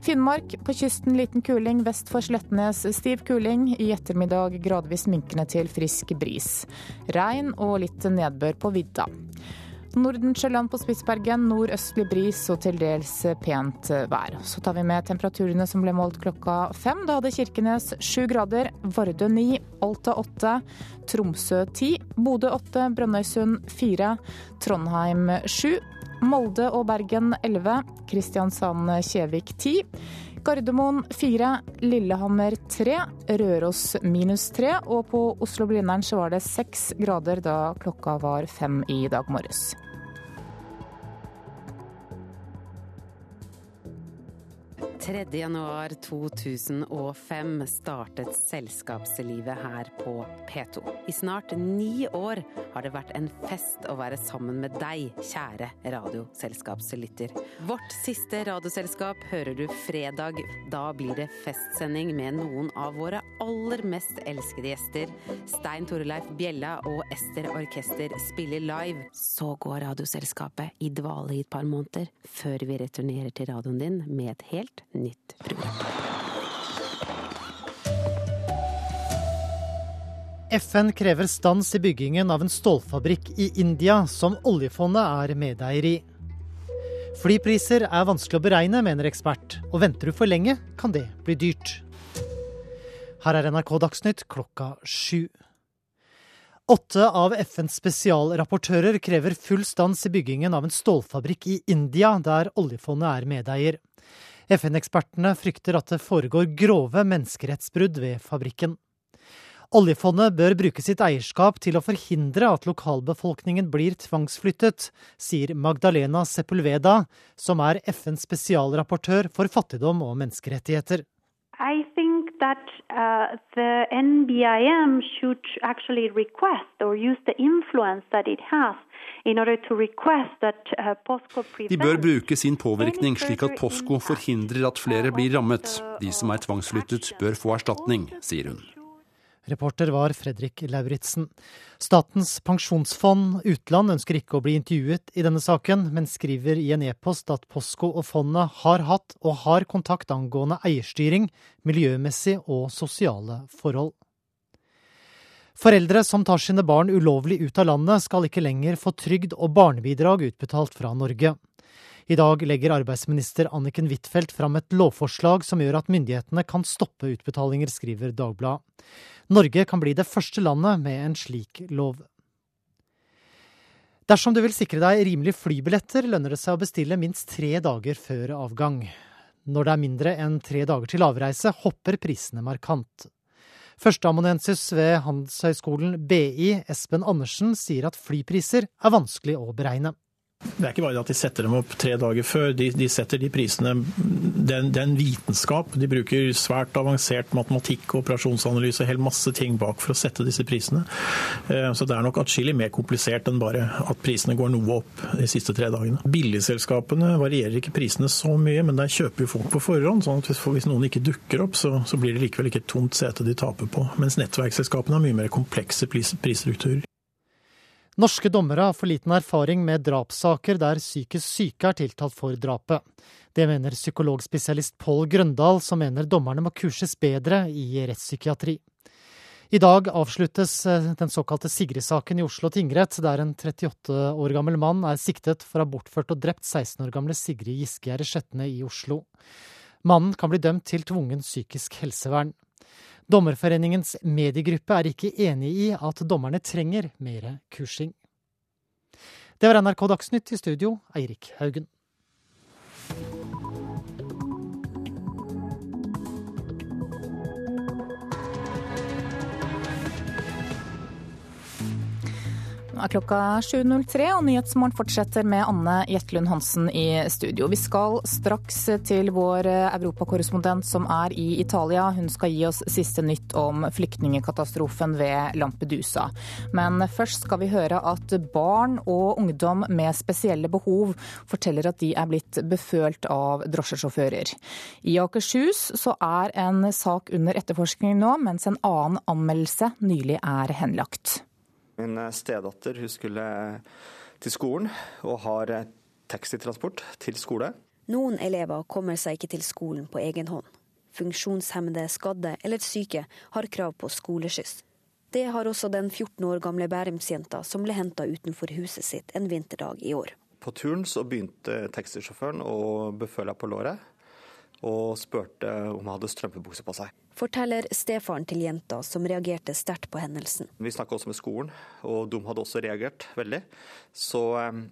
Finnmark på kysten liten kuling, vest for Slettnes stiv kuling. I ettermiddag gradvis minkende til frisk bris. Regn og litt nedbør på vidda. Nordensjøland på Spitsbergen nordøstlig bris og til dels pent vær. Så tar vi med temperaturene som ble målt klokka fem. Da hadde Kirkenes sju grader, Vardø ni, Alta åtte, Tromsø ti, Bodø åtte, Brønnøysund fire, Trondheim sju. Molde og Bergen 11, Kristiansand-Kjevik 10, Gardermoen 4, Lillehammer 3, Røros minus 3, og på Oslo-Blindern så var det 6 grader da klokka var 5 i dag morges.
3.1.2005 startet selskapslivet her på P2. I snart ni år har det vært en fest å være sammen med deg, kjære radioselskapslytter. Vårt siste radioselskap hører du fredag. Da blir det festsending med noen av våre aller mest elskede gjester. Stein Torleif Bjella og Ester Orkester spiller live. Så går Radioselskapet i dvale i et par måneder, før vi returnerer til radioen din med et helt nytt program.
FN krever stans i byggingen av en stålfabrikk i India, som oljefondet er medeier i. Flypriser er vanskelig å beregne, mener ekspert, og venter du for lenge, kan det bli dyrt. Her er NRK Dagsnytt klokka sju. Åtte av FNs spesialrapportører krever full stans i byggingen av en stålfabrikk i India, der oljefondet er medeier. FN-ekspertene frykter at det foregår grove menneskerettsbrudd ved fabrikken. Oljefondet bør bruke sitt eierskap til å forhindre at lokalbefolkningen blir tvangsflyttet, sier Magdalena Sepulveda, som er FNs spesialrapportør for fattigdom og menneskerettigheter.
I that uh, the NBIM should actually request or use the influence that it has
uh, de bør bruke sin påvirkning slik at POSCO forhindrer at flere blir rammet. De som er tvangsflyttet, bør få erstatning, sier hun.
Reporter var Fredrik Lauritzen. Statens pensjonsfond utland ønsker ikke å bli intervjuet i denne saken, men skriver i en e-post at Posko og fondet har hatt og har kontakt angående eierstyring, miljømessig og sosiale forhold. Foreldre som tar sine barn ulovlig ut av landet, skal ikke lenger få trygd og barnebidrag utbetalt fra Norge. I dag legger arbeidsminister Anniken Huitfeldt fram et lovforslag som gjør at myndighetene kan stoppe utbetalinger, skriver Dagbladet. Norge kan bli det første landet med en slik lov. Dersom du vil sikre deg rimelige flybilletter, lønner det seg å bestille minst tre dager før avgang. Når det er mindre enn tre dager til avreise, hopper prisene markant. Førsteamanuensis ved Handelshøyskolen BI, Espen Andersen, sier at flypriser er vanskelig å beregne.
Det er ikke bare at de setter dem opp tre dager før, de, de setter de prisene Det er en vitenskap. De bruker svært avansert matematikk og operasjonsanalyse helt masse ting bak for å sette disse prisene. Eh, så det er nok atskillig mer komplisert enn bare at prisene går noe opp de siste tre dagene. Billigselskapene varierer ikke prisene så mye, men der kjøper jo folk på forhånd. sånn at hvis noen ikke dukker opp, så, så blir det likevel ikke et tomt sete de taper på. Mens nettverksselskapene har mye mer komplekse prisstrukturer.
Norske dommere har for liten erfaring med drapssaker der psykisk syke er tiltalt for drapet. Det mener psykologspesialist Pål Grøndal, som mener dommerne må kurses bedre i rettspsykiatri. I dag avsluttes eh, den såkalte Sigrid-saken i Oslo tingrett, der en 38 år gammel mann er siktet for å ha bortført og drept 16 år gamle Sigrid Giskegjerde Skjetne i Oslo. Mannen kan bli dømt til tvungen psykisk helsevern. Dommerforeningens mediegruppe er ikke enig i at dommerne trenger mer kursing. Det var NRK Dagsnytt i studio, Eirik Haugen.
Er klokka 7.03 og Nyhetsmorgen fortsetter med Anne Jetlund Hansen i studio. Vi skal straks til vår europakorrespondent som er i Italia. Hun skal gi oss siste nytt om flyktningekatastrofen ved Lampedusa. Men først skal vi høre at barn og ungdom med spesielle behov forteller at de er blitt befølt av drosjesjåfører. I Akershus så er en sak under etterforskning nå, mens en annen anmeldelse nylig er henlagt.
Min eh, stedatter hun skulle til skolen og har eh, taxitransport til skole.
Noen elever kommer seg ikke til skolen på egen hånd. Funksjonshemmede, skadde eller syke har krav på skoleskyss. Det har også den 14 år gamle Bærumsjenta som ble henta utenfor huset sitt en vinterdag i år.
På turen så begynte taxisjåføren å beføle på låret og spurte om hun hadde strømpebukse på seg.
Forteller stefaren til jenta, som reagerte sterkt på hendelsen.
Vi snakka også med skolen, og de hadde også reagert veldig. Så eh,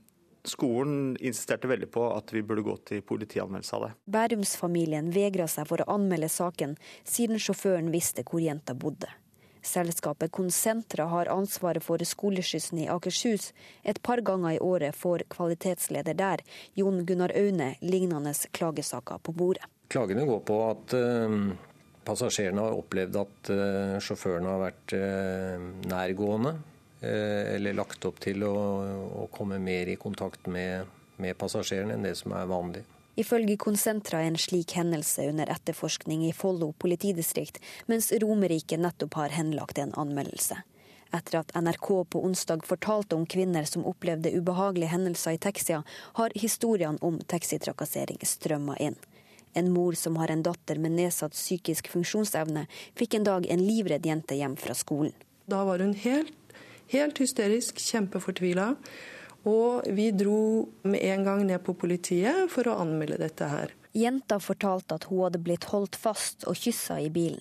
Skolen insisterte veldig på at vi burde gå til politianmeldelse av det.
Bærumsfamilien vegra seg for å anmelde saken, siden sjåføren visste hvor jenta bodde. Selskapet Konsentra har ansvaret for skoleskyssen i Akershus. Et par ganger i året får kvalitetsleder der, Jon Gunnar Aune, lignende klagesaker på bordet.
Klagene går på at passasjerene har opplevd at sjåførene har vært nærgående eller lagt opp til å, å komme mer i kontakt med, med passasjerene enn det som er vanlig.
Ifølge Konsentra er en slik hendelse under etterforskning i Follo politidistrikt, mens Romerike nettopp har henlagt en anmeldelse etter at NRK på onsdag fortalte om kvinner som opplevde ubehagelige hendelser i taxier, har historiene om taxitrakassering strømma inn. En mor som har en datter med nedsatt psykisk funksjonsevne, fikk en dag en livredd jente hjem fra skolen.
Da var hun helt, helt hysterisk, kjempefortvila. Og vi dro med en gang ned på politiet for å anmelde dette her.
Jenta fortalte at hun hadde blitt holdt fast og kyssa i bilen.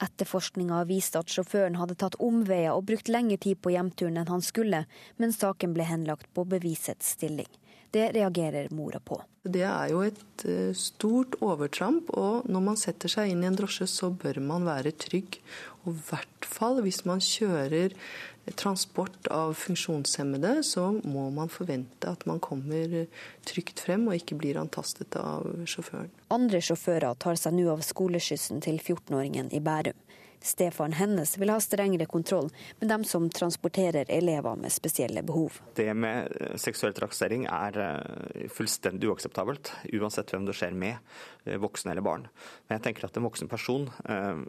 Etterforskninga viste at sjåføren hadde tatt omveier og brukt lengre tid på hjemturen enn han skulle, men saken ble henlagt på bevisets stilling. Det reagerer mora på.
Det er jo et eh, stort overtramp, og når man setter seg inn i en drosje, så bør man være trygg. Og i hvert fall hvis man kjører transport av funksjonshemmede, så må man forvente at man kommer trygt frem og ikke blir antastet av sjåføren.
Andre sjåfører tar seg nå av skoleskyssen til 14-åringen i Bærum. Stefaren hennes vil ha strengere kontroll med dem som transporterer elever med spesielle behov.
Det med eh, seksuell trakassering er eh, fullstendig uakseptabelt, uansett hvem det skjer med, eh, voksne eller barn. Men jeg tenker at en voksen person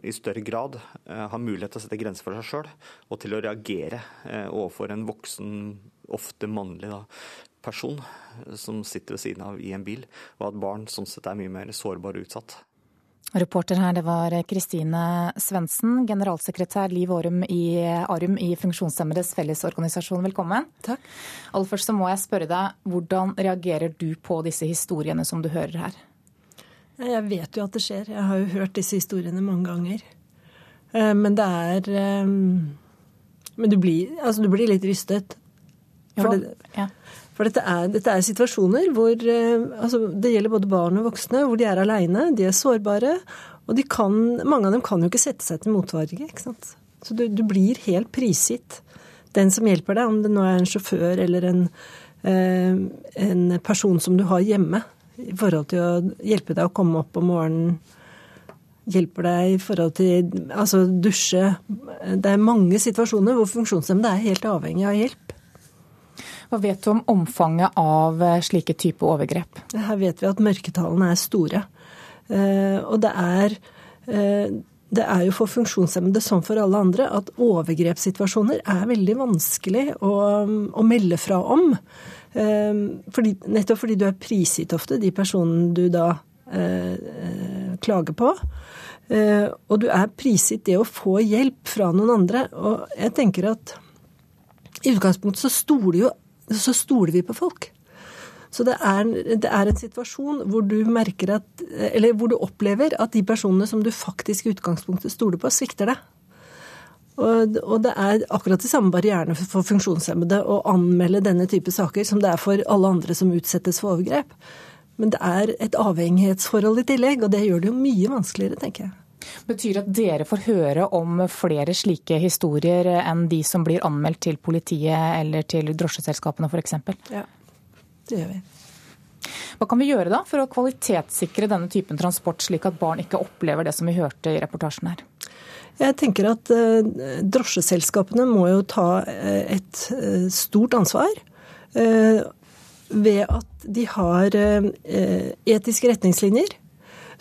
i større grad har mulighet til å sette grenser for seg sjøl, og til å reagere overfor en voksen, ofte mannlig da, person som sitter ved siden av i en bil, og at barn sånn sett er mye mer sårbare og utsatt.
Reporter her, det var Kristine Svendsen, generalsekretær Liv Arum i, Arum i Funksjonshemmedes Fellesorganisasjon. Velkommen.
Takk.
Aller først så må jeg spørre deg, hvordan reagerer du på disse historiene som du hører her?
Jeg vet jo at det skjer. Jeg har jo hørt disse historiene mange ganger. Eh, men det er eh, Men du blir, altså du blir litt rystet. For det, ja. For dette er, dette er situasjoner hvor eh, altså, det gjelder både barn og voksne, hvor de er aleine, de er sårbare. Og kan, mange av dem kan jo ikke sette seg til motvarge. ikke sant? Så du, du, blir helt prisgitt den som hjelper deg, om det nå er en sjåfør eller en, eh, en person som du har hjemme, i forhold til å hjelpe deg å komme opp om morgenen hjelper deg i forhold til altså dusje. Det er mange situasjoner hvor funksjonshemmede er helt avhengig av hjelp.
Hva vet du om omfanget av eh, slike type overgrep?
Her vet vi at mørketallene er store. Eh, og det er, eh, det er jo for funksjonshemmede som for alle andre at overgrepssituasjoner er veldig vanskelig å, å melde fra om. Fordi, nettopp fordi du er prisgitt ofte de personene du da eh, klager på. Eh, og du er prisgitt det å få hjelp fra noen andre. Og jeg tenker at i utgangspunktet så stoler jo så stoler vi på folk. Så det er, det er, en situasjon hvor du at hvor du opplever at de personene som du faktisk i utgangspunktet stoler på, svikter deg. Og, og, det er akkurat de samme barrierene for funksjonshemmede å anmelde denne type saker som det er for alle andre som utsettes for overgrep. Men det er et avhengighetsforhold i tillegg, og det gjør det jo mye vanskeligere, tenker jeg.
Betyr at dere får høre om flere slike historier enn de som blir anmeldt til politiet eller til drosjeselskapene f.eks.?
Ja, det gjør vi.
Hva kan vi gjøre da for å kvalitetssikre denne typen transport, slik at barn ikke opplever det som vi hørte i reportasjen her?
Jeg tenker at uh, drosjeselskapene må jo ta uh, et uh, stort ansvar. ved at de har etiske retningslinjer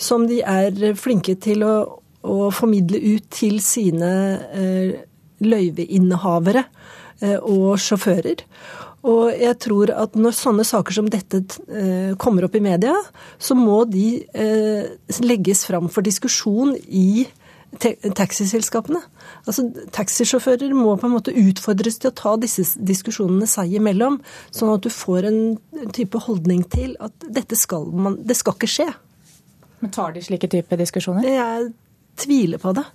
som de er flinke til å, å formidle ut til sine eh, løyveinnehavere eh, og sjåfører. Og jeg tror at når sånne saker som dette eh, kommer opp i media, så må de eh, legges fram for diskusjon i taxiselskapene. Altså, Taxisjåfører må på en måte utfordres til å ta disse diskusjonene seg imellom, sånn at du får en type holdning til at dette skal man, det skal ikke skje.
Men tar de slike type diskusjoner?
Jeg tviler på det.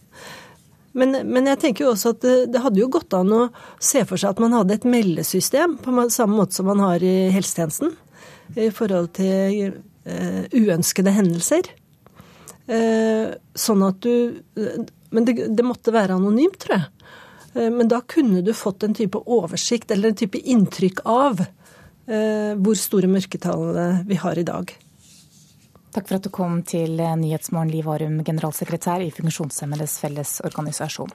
Men, men, jeg tenker jo også at det, det, hadde jo gått an å se for seg at man hadde et meldesystem på samme måte som man har i helsetjenesten i forhold til eh, uønskede hendelser. Eh, sånn at du Men det, det, måtte være anonymt, tror jeg. Eh, men da kunne du fått en type oversikt eller en type inntrykk av hvor store mørketallene vi har i dag.
Takk for at du kom til Nyhetsmorgen, Liv Arum, generalsekretær i Funksjonshemmedes Fellesorganisasjon.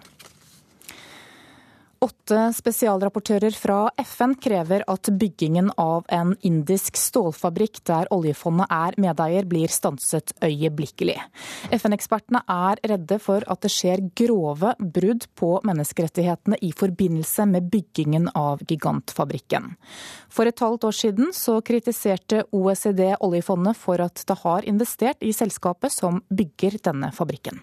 Åtte spesialrapportører fra FN krever at byggingen av en indisk stålfabrikk der oljefondet er medeier, blir stanset øyeblikkelig. FN-ekspertene er redde for at det skjer grove brudd på menneskerettighetene i forbindelse med byggingen av gigantfabrikken. For et halvt år siden så kritiserte OECD oljefondet for at det har investert i selskapet som bygger denne fabrikken.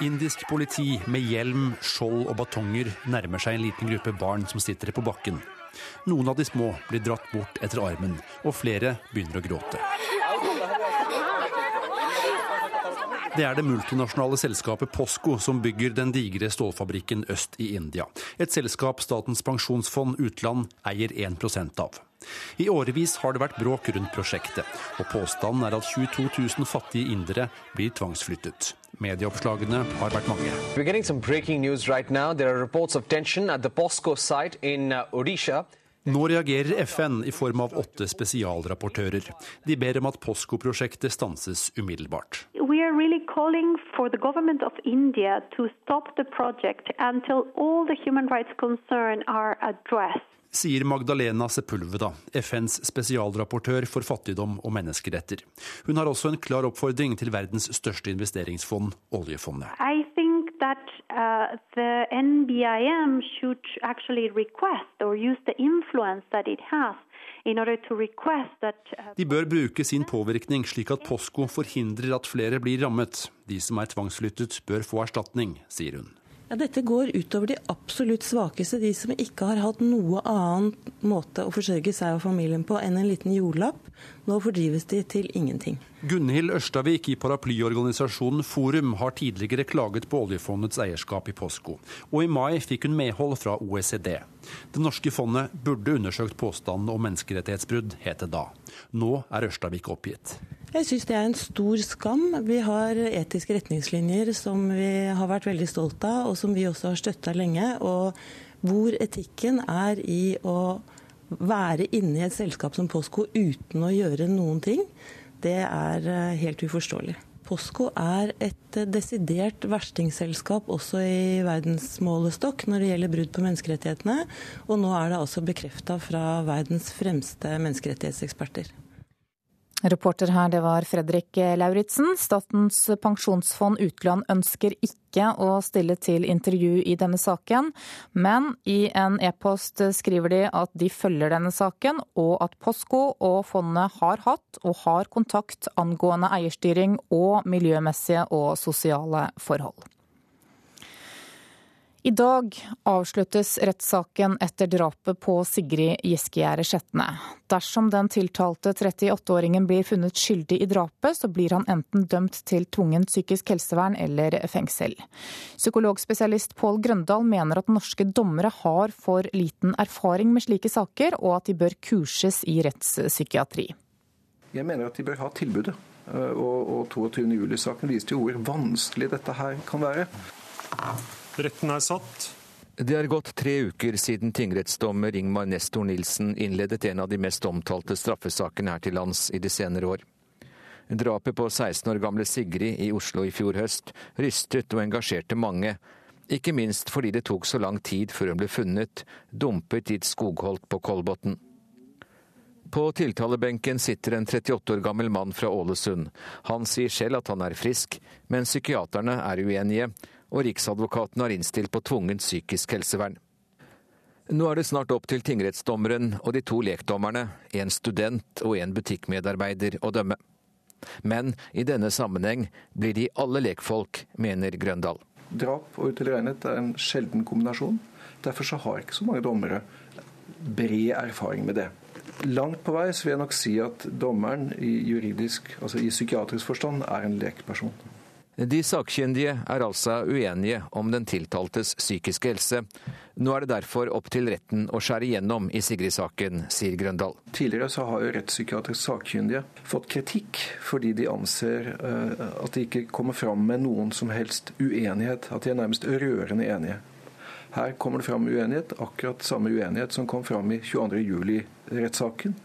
Indisk politi med hjelm, skjold og batonger nærmer seg en liten gruppe barn som sitter på bakken. Noen av de små blir dratt bort etter armen, og flere begynner å gråte. Det er det multinasjonale selskapet Posco som bygger den digre stålfabrikken øst i India. Et selskap Statens pensjonsfond utland eier 1% av. I årevis har det vært bråk rundt prosjektet, og påstanden er at 22 000 fattige indere blir tvangsflyttet. Medieoppslagene har vært mange.
Uh,
Nå reagerer FN i form av åtte spesialrapportører. De ber om at POSCO-prosjektet stanses umiddelbart.
We calling for the government of India to stop the project until all the human rights concerns are addressed
sier Magdalena Sepulveda, FNs spesialrapportør for fattigdom og menneskeretter. Hun har også en klar oppfordring til verdens største investeringsfond, oljefondet.
I think that uh, the NBIM should actually request or use the influence that it has
de bør bruke sin påvirkning slik at POSCO forhindrer at flere blir rammet. De som er tvangsflyttet bør få erstatning, sier hun.
Ja, dette går utover de absolutt svakeste, de som ikke har hatt noe annen måte å forsørge seg og familien på enn en liten jordlapp. Nå fordrives de til ingenting.
Gunhild Ørstavik i paraplyorganisasjonen Forum har tidligere klaget på oljefondets eierskap i Posco, og i mai fikk hun medhold fra OECD. Det norske fondet burde undersøkt påstanden om menneskerettighetsbrudd, het det da. Nå er Ørstavik oppgitt.
Jeg syns det er en stor skam. Vi har etiske retningslinjer som vi har vært veldig stolt av, og som vi også har støtta lenge. og hvor etikken er i å være inne i et selskap som Posco uten å gjøre noen ting det er eh, helt uforståelig. Posco er et desidert verstingselskap også i verdensmålestokk når det gjelder brudd på menneskerettighetene, og nå er det altså bekrefta fra verdens fremste menneskerettighetseksperter.
Reporter her, det var Fredrik Lauritzen. Statens pensjonsfond utland ønsker ikke å stille til intervju i denne saken, men i en e-post skriver de at de følger denne saken, og at Posco og fondet har hatt og har kontakt angående eierstyring og miljømessige og sosiale forhold. I dag avsluttes rettssaken etter drapet på Sigrid Giskegjerde Skjetne. Dersom den tiltalte 38-åringen blir funnet skyldig i drapet, så blir han enten dømt til tvungent psykisk helsevern eller fengsel. Psykologspesialist Pål Grøndal mener at norske dommere har for liten erfaring med slike saker, og at de bør kurses i rettspsykiatri.
Jeg mener at de bør ha tilbudet. Og, og 22.07-saken viste jo hvor vanskelig dette her kan være.
Retten er satt.
Det er gått tre uker siden tingrettsdommer Ingmar Nestor Nilsen innledet en av de mest omtalte straffesakene her til lands i de senere år. Drapet på 16 år gamle Sigrid i Oslo i fjor høst rystet og engasjerte mange, ikke minst fordi det tok så lang tid før hun ble funnet, dumpet i et skogholt på Kolbotn. På tiltalebenken sitter en 38 år gammel mann fra Ålesund. Han sier selv at han er frisk, men psykiaterne er uenige, og Riksadvokaten har innstilt på tvungent psykisk helsevern. Nå er det snart opp til tingrettsdommeren og de to lekdommerne, en student og en butikkmedarbeider, å dømme. Men i denne sammenheng blir de alle lekfolk, mener Grøndal.
Drap og utilregnet er en sjelden kombinasjon. Derfor så har ikke så mange dommere bred erfaring med det. Langt på vei så vil jeg nok si at dommeren i altså i psykiatrisk forstand er en lekperson.
De sakkyndige er altså uenige om den tiltaltes psykiske helse. Nå er det derfor opp til retten å skjære igjennom i Sigrid-saken, sier Grøndal.
Tidligere så har jo rettspsykiatrisk sakkyndige fått kritikk fordi de anser uh, at de ikke kommer fram med noen som helst uenighet, at de er nærmest rørende enige.
Her kommer det fram uenighet, akkurat samme uenighet som kom fram i 22.07-rettssaken.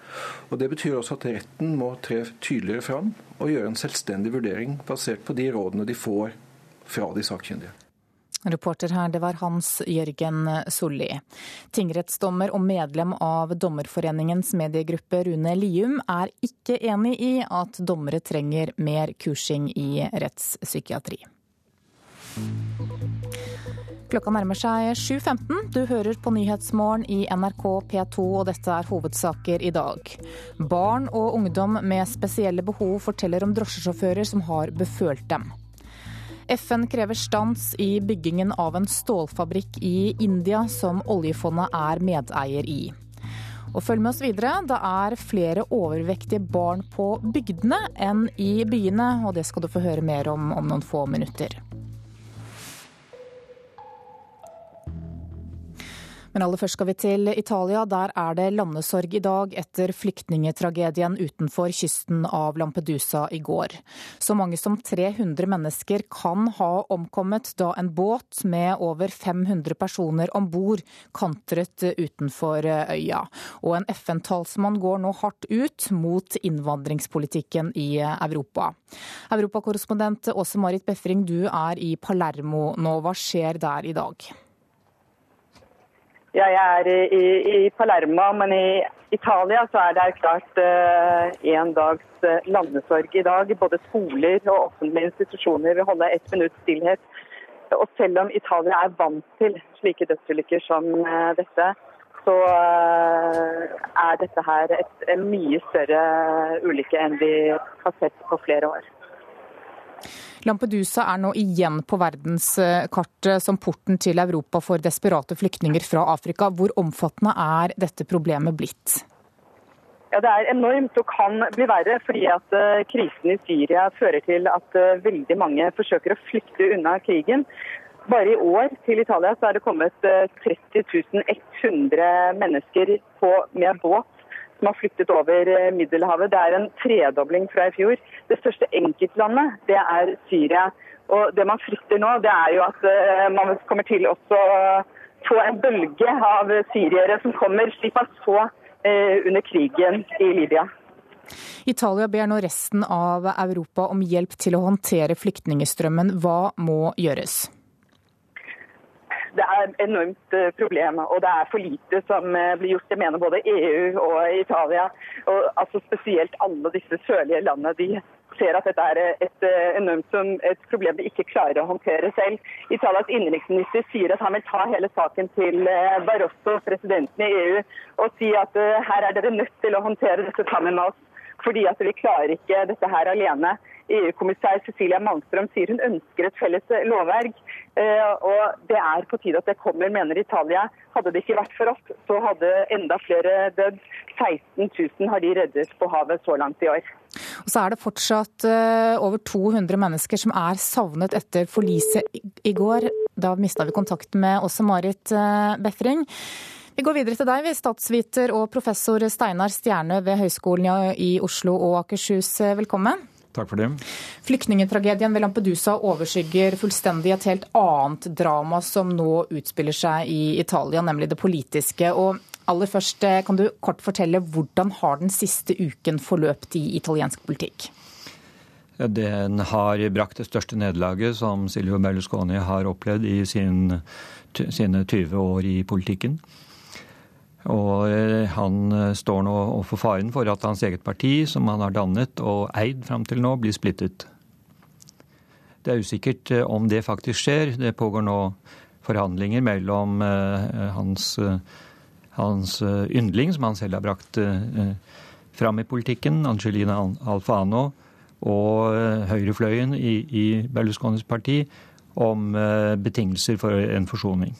Og Det betyr også at retten må tre tydeligere fram og gjøre en selvstendig vurdering basert på de rådene de får fra de sakkyndige.
Reporter her, det var Hans Jørgen Solli. Tingrettsdommer og medlem av Dommerforeningens mediegruppe Rune Lium er ikke enig i at dommere trenger mer kursing i rettspsykiatri. Klokka nærmer seg 7.15. Du hører på Nyhetsmorgen i NRK P2, og dette er hovedsaker i dag. Barn og ungdom med spesielle behov forteller om drosjesjåfører som har befølt dem. FN krever stans i byggingen av en stålfabrikk i India som oljefondet er medeier i. Og følg med oss videre. Det er flere overvektige barn på bygdene enn i byene, og det skal du få høre mer om om noen få minutter. Men aller først skal vi til Italia. Der er det landesorg i dag etter flyktningetragedien utenfor kysten av Lampedusa i går. Så mange som 300 mennesker kan ha omkommet da en båt med over 500 personer om bord kantret utenfor øya. Og en FN-talsmann går nå hardt ut mot innvandringspolitikken i Europa. Europakorrespondent Åse Marit Befring, du er i Palermo nå. Hva skjer der i dag?
Ja, jeg er i, i, Palermo, men i Italia så er det erklært én uh, dags uh, landesorg i dag. Både skoler og offentlige institusjoner vil holde ett minutts stillhet. Og selv om Italia er vant til slike dødsulykker som uh, dette, så er dette her et, en mye større ulykke enn vi har sett på flere år.
Lampedusa er nå igjen på verdenskartet som porten til Europa for desperate flyktninger fra Afrika. Hvor omfattende er dette problemet blitt?
Ja, Det er enormt og kan bli verre, fordi at uh, krisen i Syria fører til at uh, veldig mange forsøker å flykte unna krigen. Bare i år til Italia så er det kommet uh, 30 100 mennesker på, med båt som har flyttet over eh, Middelhavet. Det er en tredobling fra i fjor. Det største enkeltlandet det er Syria. Og Det man frykter nå, det er jo at eh, man kommer til å få en bølge av syriere som kommer, slik man så eh, under krigen i Libya.
Italia ber nå resten av Europa om hjelp til å håndtere flyktningstrømmen. Hva må gjøres?
Det er et enormt eh, problem, og det er for lite som eh, blir gjort. Det mener både EU og Italia. Og altså Spesielt alle disse sørlige landene. de ser at dette er et eh, enormt et problem de ikke klarer å håndtere selv. Italias innenriksminister sier at han vil ta hele saken til Barroso, presidenten i EU, og si at her er dere nødt til å håndtere dette sammen med oss. Fordi at vi klarer ikke dette her alene. EU-kommissær Cecilia Malmström sier hun ønsker et felles lovverk. Eh, og Det er på tide at det kommer, mener Italia. Hadde det ikke vært for oss, så hadde enda flere dødd. 16 000 har de reddet på havet så langt i år.
Og så er det fortsatt eh, over 200 mennesker som er savnet etter forliset i går. Da mista vi kontakten med også Marit eh, Befring. Vi går videre til deg, statsviter og professor Steinar Stjerne ved Høgskolen i Oslo og Akershus. Velkommen.
Takk for det.
Flyktningetragedien ved Lampedusa overskygger fullstendig et helt annet drama som nå utspiller seg i Italia, nemlig det politiske. Og aller først, eh, kan du kort fortelle hvordan har den siste uken forløpt i italiensk politikk?
Den har brakt det største nederlaget som Silvio Berlusconi har opplevd i sin, sine 20 år i politikken. Og eh, han eh, står nå overfor faren for at hans eget parti, som han har dannet og eid fram til nå, blir splittet. Det er usikkert eh, om det faktisk skjer. Det pågår nå forhandlinger mellom hans, hans yndling, som han selv har brakt fram i politikken, Angelina Alfano, og høyrefløyen i, i Berlusconis parti, om betingelser for en forsoning.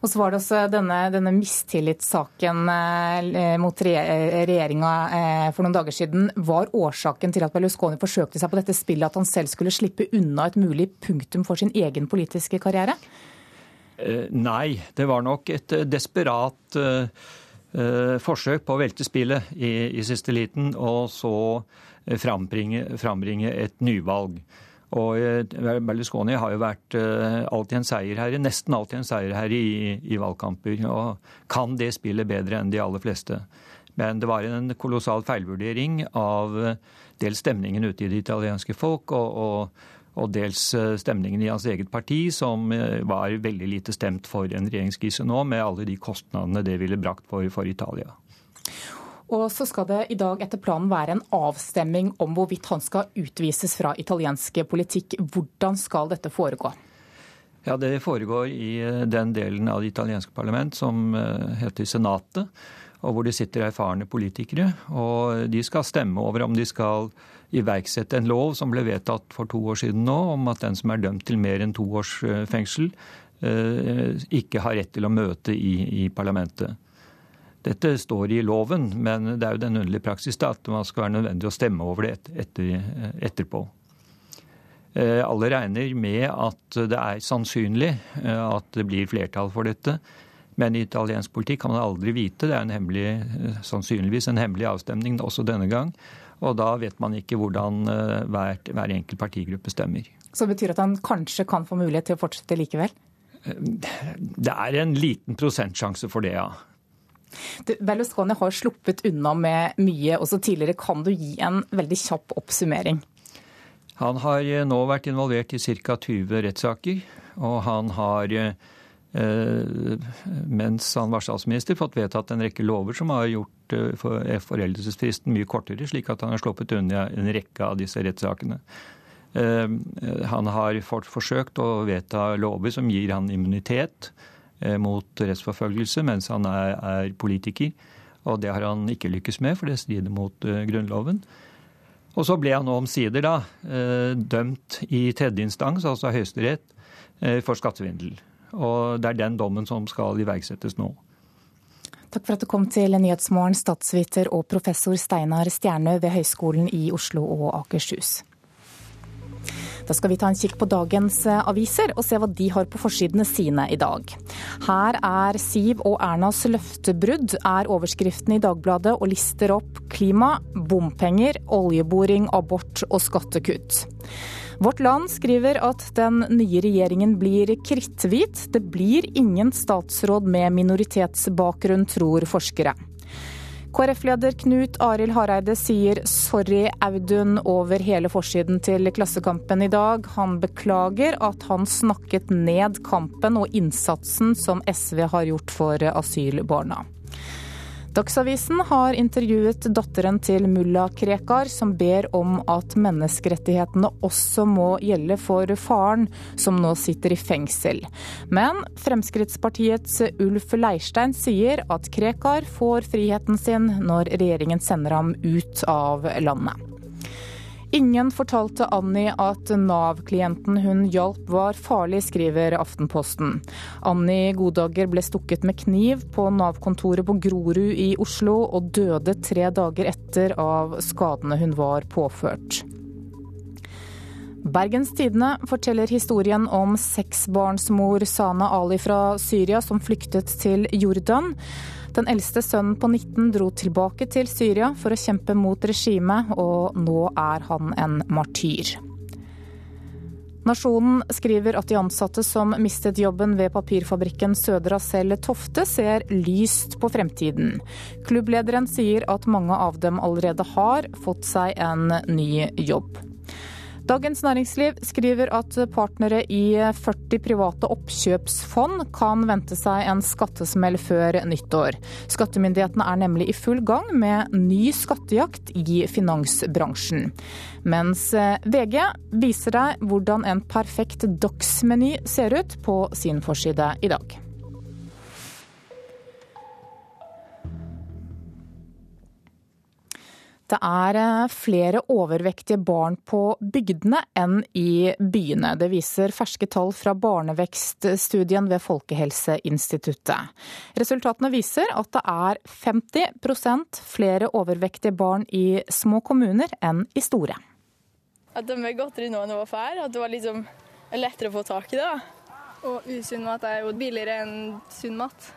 Og så var det også denne, denne mistillitssaken eh, mot regjeringa eh, for noen dager siden. Var årsaken til at Berlusconi forsøkte seg på dette spillet at han selv skulle slippe unna et mulig punktum for sin egen politiske karriere?
Eh, nei, det var nok et desperat forsøk på å velte spillet i, i siste liten, og så frambringe, frambringe et nyvalg. Og Berlusconi har jo vært alltid en seierherre, nesten alltid en seierherre i, i valgkamper. Og kan det spillet bedre enn de aller fleste. Men det var en kolossal feilvurdering av dels stemningen ute i det italienske folk, og, og, og dels stemningen i hans eget parti, som var veldig lite stemt for en regjeringskrise nå, med alle de kostnadene det ville brakt for, for Italia.
Og så skal det i dag etter planen være en avstemming om hvorvidt han skal utvises fra italiensk politikk. Hvordan skal dette foregå?
Ja, Det foregår i eh, den delen av det italienske parlament som eh, heter Senatet, og hvor det sitter erfarne politikere. Og de skal stemme over om de skal iverksette en lov som ble vedtatt for to år siden nå, om at den som er dømt til mer enn to års eh, fengsel, ikke har rett til å møte i, i parlamentet. Dette står i loven, men det er jo den underlige praksis da, at man skal være nødvendig å stemme over det etter, etterpå. Eh, alle regner med at det er sannsynlig eh, at det blir flertall for dette. Men i italiensk politikk kan man aldri vite. Det er en hemmelig, eh, sannsynligvis en hemmelig avstemning også denne gang. Og da vet man ikke hvordan hver, hver enkelt partigruppe stemmer.
Så det betyr at han kanskje kan få mulighet til å fortsette likevel?
Det er en liten prosentsjanse for det, ja.
Berlusconi har sluppet unna med mye også tidligere. Kan du gi en veldig kjapp oppsummering?
Han har eh, nå vært involvert i ca. 20 rettssaker. Og han har, eh, mens han var statsminister, fått vedtatt en rekke lover som har gjort eh, foreldelsesfristen mye kortere, slik at han har sluppet unna en rekke av disse rettssakene. Han har forsøkt å vedta lover som gir han immunitet Eh, mot rettsforfølgelse mens han er, er, politiker. Og det har han ikke lykkes med, for det strider mot uh, Grunnloven. Og så ble han nå omsider da uh, dømt i tredje instans, altså Høyesterett, for skattevindel. Og det er den dommen som skal iverksettes nå.
Takk for at du kom til Nyhetsmorgen, statsviter og professor Steinar Stjernø ved Høgskolen i Oslo og Akershus. Da skal vi ta en kikk på dagens eh, aviser og se hva de har på forsidene sine i dag. Her er Siv og Ernas løftebrudd, er overskriften i Dagbladet og lister opp klima, bompenger, oljeboring, abort og skattekutt. Vårt Land skriver at den nye regjeringen blir kritthvit. Det blir ingen statsråd med minoritetsbakgrunn, tror forskere. KrF-leder Knut Arild Hareide sier 'sorry, Audun' over hele forsiden til Klassekampen i dag. Han beklager at han snakket ned kampen og innsatsen som SV har gjort for asylbarna. Dagsavisen har intervjuet datteren til mulla Krekar, som ber om at menneskerettighetene også må gjelde for faren, som nå sitter i fengsel. Men Fremskrittspartiets Ulf Leirstein sier at Krekar får friheten sin når regjeringen sender ham ut av landet. Ingen fortalte Annie at Nav-klienten hun hjalp var farlig, skriver Aftenposten. Annie Godager ble stukket med kniv på Nav-kontoret på Grorud i Oslo, og døde tre dager etter av skadene hun var påført. Bergens Tidende forteller historien om seksbarnsmor Sana Ali fra Syria som flyktet til Jordan. Den eldste sønnen på 19 dro tilbake til Syria for å kjempe mot regimet, og nå er han en martyr. Nasjonen skriver at de ansatte som mistet jobben ved papirfabrikken Sødra Cell Tofte, ser lyst på fremtiden. Klubblederen sier at mange av dem allerede har fått seg en ny jobb. Dagens Næringsliv skriver at partnere i 40 private oppkjøpsfond kan vente seg en skattesmell før nyttår. Skattemyndighetene er nemlig i full gang med ny skattejakt i finansbransjen. Mens VG viser deg hvordan en perfekt dagsmeny ser ut på sin forside i dag. Det er eh, flere overvektige barn på bygdene enn i byene. Det viser ferske tall fra barnevekststudien ved Folkehelseinstituttet. Resultatene viser at det er 50% flere overvektige barn i små kommuner enn i store.
At de er godteri nå enn det var før. At det var liksom lettere å få tak i det. Og usunn mat er jo billigere enn sunn mat.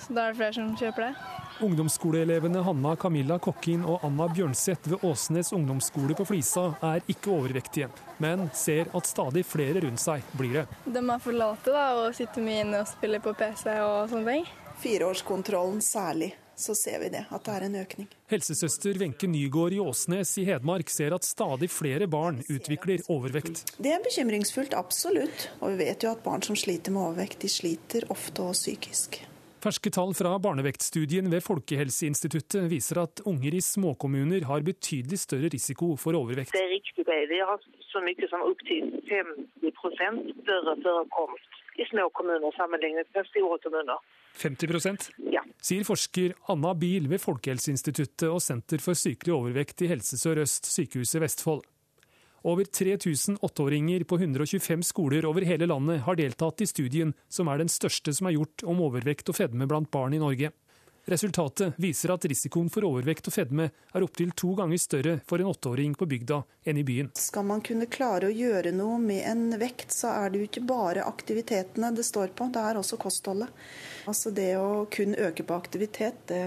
Så da er det flere som kjøper det.
Ungdomsskoleelevene Hanna Camilla Kokkin og Anna Bjørnseth ved Åsnes ungdomsskole på Flisa er ikke overvektige, men ser at stadig flere rundt seg blir det.
De er for late da, og sitter mye inne og spiller på PC og sånne ting.
Fireårskontrollen særlig, så ser vi det, at det er en økning.
Helsesøster Wenche Nygaard i Åsnes i Hedmark ser at stadig flere barn utvikler overvekt.
Det er bekymringsfullt, absolutt. Og vi vet jo at barn som sliter med overvekt, de sliter ofte og psykisk.
Ferske tall fra barnevektstudien ved Folkehelseinstituttet viser at unger i småkommuner har betydelig større risiko for overvekt.
Det er riktig det. Vi har så mye som opptil 50% større forekomst i små kommuner sammenlignet med store kommuner.
50%
Ja.
sier forsker Anna Biel ved Folkehelseinstituttet og Senter for sykelig overvekt i Helse Sør-Øst, Sykehuset Vestfold. Over 3000 åtteåringer på 125 skoler over hele landet har deltatt i studien, som er den største som er gjort om overvekt og fedme blant barn i Norge. Resultatet viser at risikoen for overvekt og fedme er opptil to ganger større for en åtteåring på bygda enn i byen.
Skal man kunne klare å gjøre noe med en vekt, så er det jo ikke bare aktivitetene det står på, det er også kostholdet. Altså det å kun øke på aktivitet, det,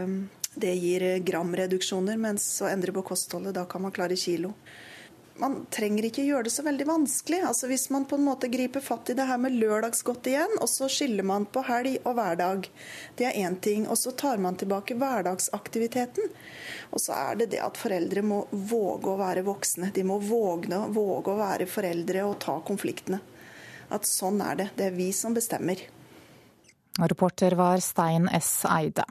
det gir gramreduksjoner, mens å endre på kostholdet, da kan man klare kilo man trenger ikke gjøre det så veldig vanskelig. Altså Hvis man på en måte griper fatt i det her med lørdagsgodt igjen, og så skiller man på helg og hverdag. Det er én ting. Og så tar man tilbake hverdagsaktiviteten. Og så er det det at foreldre må våge å være voksne. De må våge, våge å være foreldre og ta konfliktene. At sånn er det. Det er vi som bestemmer.
Reporter var Stein S. Eide.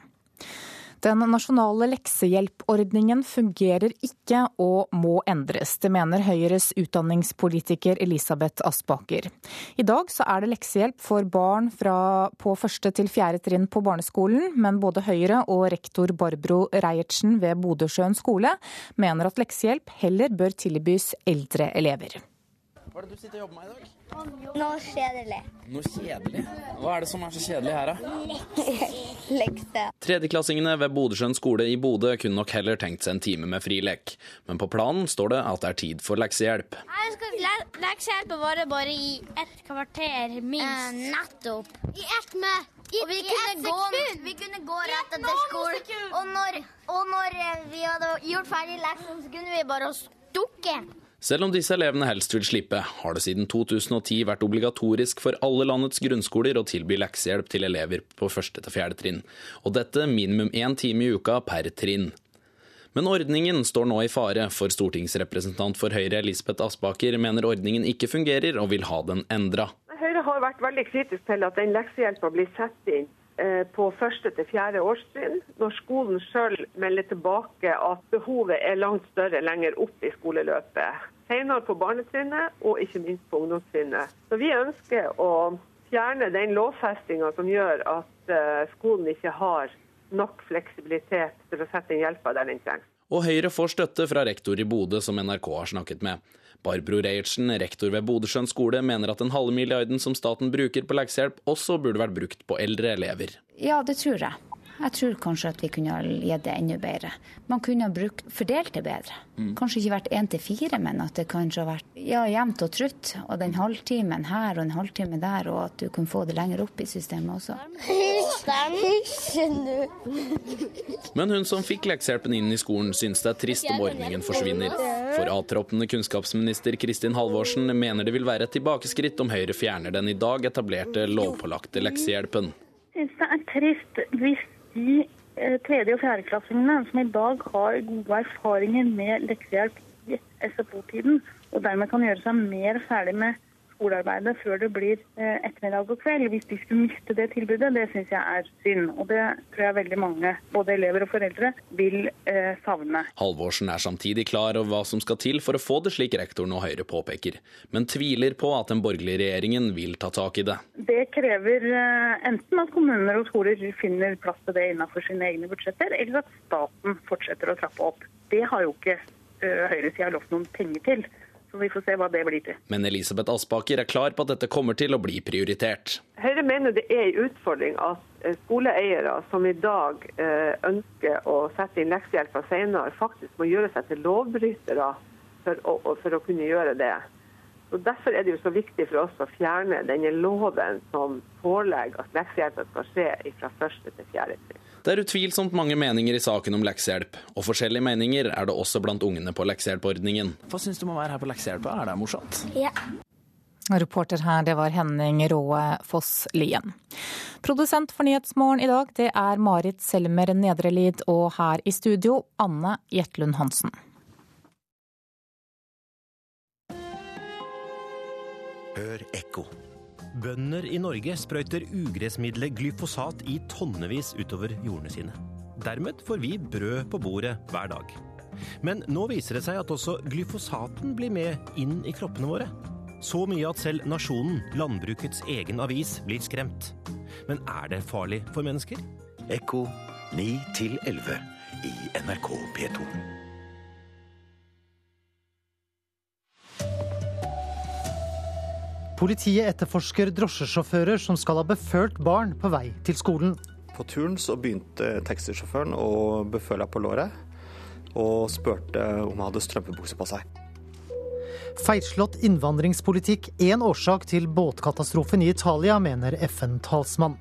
Den nasjonale leksehjelpordningen fungerer ikke og må endres. Det mener Høyres utdanningspolitiker Elisabeth Aspaker. I dag så er det leksehjelp for barn fra på første til fjerde trinn på barneskolen, men både Høyre og rektor Barbro Reiertsen ved Bodøsjøen skole mener at leksehjelp heller bør tilbys eldre elever.
Hva er det du sitter og jobber med i dag?
Noe kjedelig.
Noe kjedelig? Hva er det som er så kjedelig her, da?
Lekse.
Tredjeklassingene ved Bodøsjøen skole i Bodø kunne nok heller tenkt seg en time med frilek. Men på planen står det at det er tid for leksehjelp.
Leksehjelpen skal våre bare i ett kvarter, minst.
Eh, nettopp.
I ett med
Og vi kunne, gå, vi kunne gå rett etter skolen, og når, og når eh, vi hadde gjort ferdig leksen, så kunne vi bare stukke.
Selv om disse elevene helst vil slippe, har det siden 2010 vært obligatorisk for alle landets grunnskoler å tilby leksehjelp til elever på første til fjerde trinn, og dette minimum én time i uka per trinn. Men ordningen står nå i fare, for stortingsrepresentant for Høyre Elisabeth Aspaker mener ordningen ikke fungerer og vil ha den endra.
Høyre har vært veldig kritisk til at den leksehjelpa blir satt inn på første til fjerde årstrinn, når skolen sjøl melder tilbake at behovet er langt større lenger opp i skoleløpet. Senere på barnetrinnet og ikke minst på ungdomstrinnet. Så vi ønsker å fjerne den lovfestinga som gjør at eh, skolen ikke har nok fleksibilitet til å sette inn hjelpa der den trengs.
Og Høyre får støtte fra rektor i Bodø, som NRK har snakket med. Barbro Reiertsen, rektor ved Bodøsjøen skole, mener at den halve milliarden som staten bruker på leksehjelp, også burde vært brukt på eldre elever.
Ja, det tror jeg. Jeg tror kanskje at vi kunne ha gitt det enda bedre. Man kunne ha brukt, fordelt det bedre.
Mm.
Kanskje ikke vært én til fire, men at det kanskje har vært ja, jevnt og trutt. Og den halvtimen her og en halvtime der, og at du kunne få det lenger opp i systemet også.
Men hun som fikk leksehjelpen inn i skolen, syns det er trist om ordningen forsvinner. For avtroppende kunnskapsminister Kristin Halvorsen mener det vil være et tilbakeskritt om Høyre fjerner den i dag etablerte lovpålagte leksehjelpen.
Jeg syns det er trist hvis de eh, tredje- og fjerdeklassingene som i dag har gode erfaringer med leksehjelp i SFO-tiden, og dermed kan gjøre seg mer ferdig med skolearbeidet før det blir eh, ettermiddag og kveld. Hvis de skulle miste det tilbudet, det syns jeg er synd. Og det tror jeg veldig mange, både elever og foreldre, vil eh, savne.
Halvorsen er samtidig klar over hva som skal til for å få det slik rektoren og Høyre påpeker, men tviler på at den borgerlige regjeringen vil ta tak i det.
Det krever eh, enten at kommuner og skoler finner plass til det innenfor sine egne budsjetter, eller at staten fortsetter å trappe opp. Det har jo ikke høyresida lovt noen penger til. Så vi får se hva det blir til.
Men Elisabeth Aspaker er klar på at dette kommer til å bli prioritert.
Høyre mener det er en utfordring at eh, skoleeiere som i dag eh, ønsker å sette inn leksehjelpa senere, faktisk må gjøre seg til lovbrytere for å, for å kunne gjøre det. Så Derfor er det jo så viktig for oss å fjerne denne loven som pålegger at leksehjelpen skal skje fra første til fjerde trinn.
Det er utvilsomt mange meninger i saken om leksehjelp, og forskjellige meninger er det også blant ungene på leksehjelpordningen.
Hva syns du om å være her på leksehjelpa, Er det morsomt?
Ja.
Reporter her, det var Henning Råe Foss Lien. Produsent for Nyhetsmorgen i dag, det er Marit Selmer Nedrelid, og her i studio, Anne Jetlund Hansen.
Hør ekko. Bønder i Norge sprøyter ugressmiddelet glyfosat i tonnevis utover jordene sine. Dermed får vi brød på bordet hver dag. Men nå viser det seg at også glyfosaten blir med inn i kroppene våre. Så mye at selv Nasjonen, landbrukets egen avis, blir skremt. Men er det farlig for mennesker?
Ekko 9 11 i NRK P2.
Politiet etterforsker drosjesjåfører som skal ha befølt barn på vei til skolen.
På turen så begynte taxisjåføren å beføle på låret, og spurte om han hadde strømpebukse på seg.
Feilslått innvandringspolitikk én årsak til båtkatastrofen i Italia, mener FN-talsmann.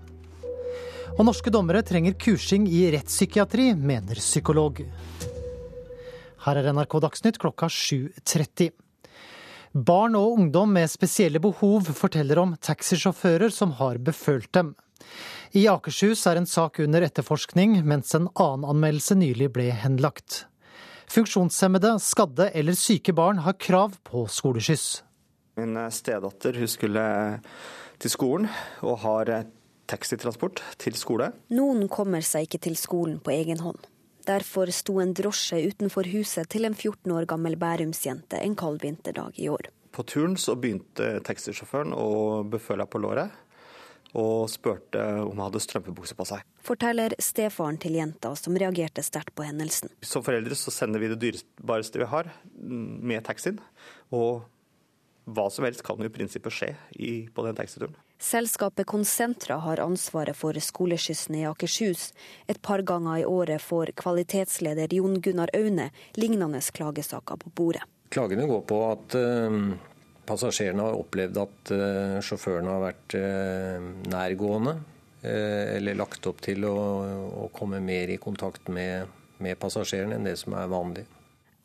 Og norske dommere trenger kursing i rettspsykiatri, mener psykolog. Her er NRK Dagsnytt klokka 7.30. Barn og ungdom med spesielle behov forteller om taxisjåfører som har befølt dem. I Akershus er en sak under etterforskning, mens en annen anmeldelse nylig ble henlagt. Funksjonshemmede, skadde eller syke barn har krav på skoleskyss.
Min stedatter hun skulle til skolen og har taxitransport til skole.
Noen kommer seg ikke til skolen på egen hånd. Derfor sto en drosje utenfor huset til en 14 år gammel bærumsjente en kald vinterdag i år.
På turen så begynte taxisjåføren å beføle på låret, og spurte om hun hadde strømpebukse på seg.
Forteller stefaren til jenta, som reagerte sterkt på hendelsen.
Som foreldre så sender vi det dyrebareste vi har, med taxien. Og hva som helst kan jo i prinsippet skje på den taxituren.
Selskapet Konsentra har ansvaret for skoleskyssene i Akershus. Et par ganger i året får kvalitetsleder Jon Gunnar Aune lignende klagesaker på bordet.
Klagene går på at uh, passasjerene har opplevd at uh, sjåførene har vært uh, nærgående, eller lagt opp til å, å, komme mer i kontakt med, med passasjerene enn det som er vanlig.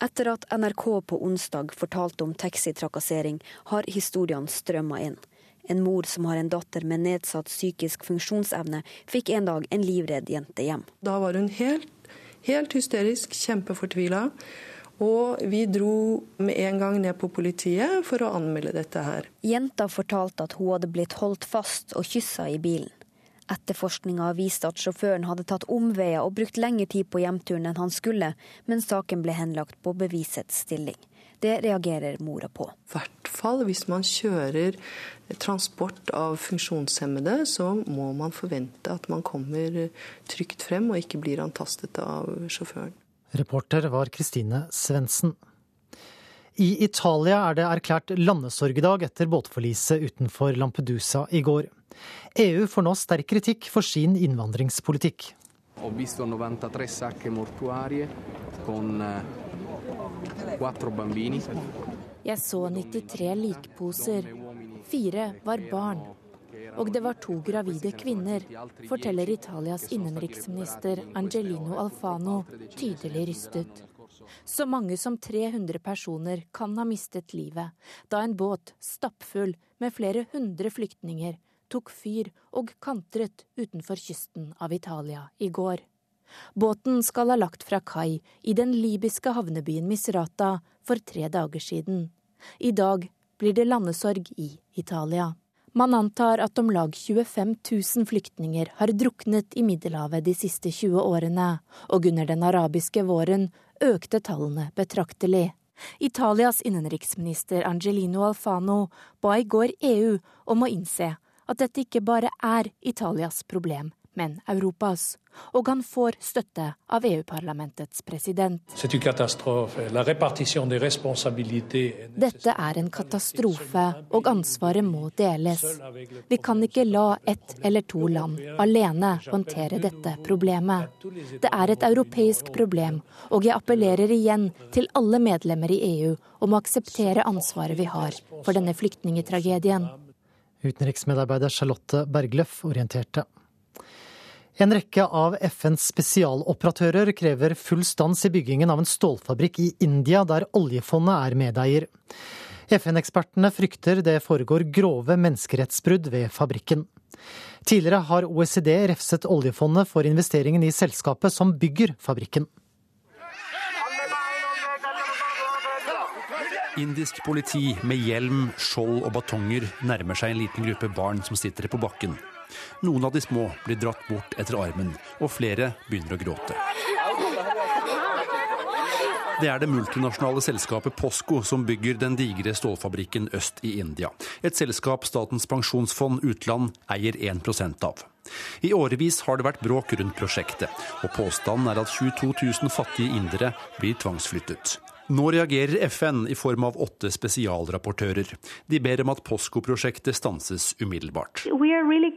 Etter at NRK på onsdag fortalte om taxitrakassering, har historiene strømma inn. En mor som har en datter med nedsatt psykisk funksjonsevne, fikk en dag en livredd jente hjem.
Da var hun helt, helt hysterisk, kjempefortvila. Og vi dro med en gang ned på politiet for å anmelde dette her.
Jenta fortalte at hun hadde blitt holdt fast og kyssa i bilen. Etterforskninga viste at sjåføren hadde tatt omveier og brukt lengre tid på hjemturen enn han skulle, men saken ble henlagt på bevisets stilling. Det reagerer mora på.
I hvert fall hvis man kjører transport av funksjonshemmede, så må man forvente at man kommer trygt frem og ikke blir antastet av sjåføren.
Reporter var Kristine Svendsen. I Italia er det erklært landesorgdag etter båtforliset utenfor Lampedusa i går. EU får nå sterk kritikk for sin innvandringspolitikk.
Ho visto 93 sacche mortuarie con quattro bambini.
Jeg så 93 likposer. Fire var barn. Og det var to gravide kvinner, forteller Italias innenriksminister Angelino Alfano, tydelig rystet. Så mange som 300 personer kan ha mistet livet da en båt stappfull med flere hundre flyktninger tok fyr og kantret utenfor kysten av Italia i går. Båten skal ha lagt fra kai i den libyske havnebyen Misrata for tre dager siden. I dag blir det landesorg i Italia. Man antar at om lag 25 000 flyktninger har druknet i Middelhavet de siste 20 årene, og under den arabiske våren økte tallene betraktelig. Italias innenriksminister Angelino Alfano ba i går EU om å innse at dette ikke bare er Italias problem, men Europas. Og han får støtte av EU-parlamentets president. Dette er en katastrofe, og ansvaret må deles. Vi kan ikke la ett eller to land alene håndtere dette problemet. Det er et europeisk problem, og jeg appellerer igjen til alle medlemmer i EU om å akseptere ansvaret vi har for denne flyktningetragedien.
Utenriksmedarbeider Charlotte Bergløff orienterte. En rekke av FNs spesialoperatører krever full stans i byggingen av en stålfabrikk i India, der oljefondet er medeier. FN-ekspertene frykter det foregår grove menneskerettsbrudd ved fabrikken. Tidligere har OECD refset oljefondet for investeringen i selskapet som bygger fabrikken.
Indisk politi med hjelm, skjold og batonger nærmer seg en liten gruppe barn som sitter på bakken. Noen av de små blir dratt bort etter armen, og flere begynner å gråte. Det er det multinasjonale selskapet Posco som bygger den digre stålfabrikken øst i India. Et selskap Statens pensjonsfond utland eier 1% av. I årevis har det vært bråk rundt prosjektet, og påstanden er at 22 000 fattige indere blir tvangsflyttet. Nå reagerer FN i form av åtte spesialrapportører. De ber om at POSCO-prosjektet stanses umiddelbart.
We are really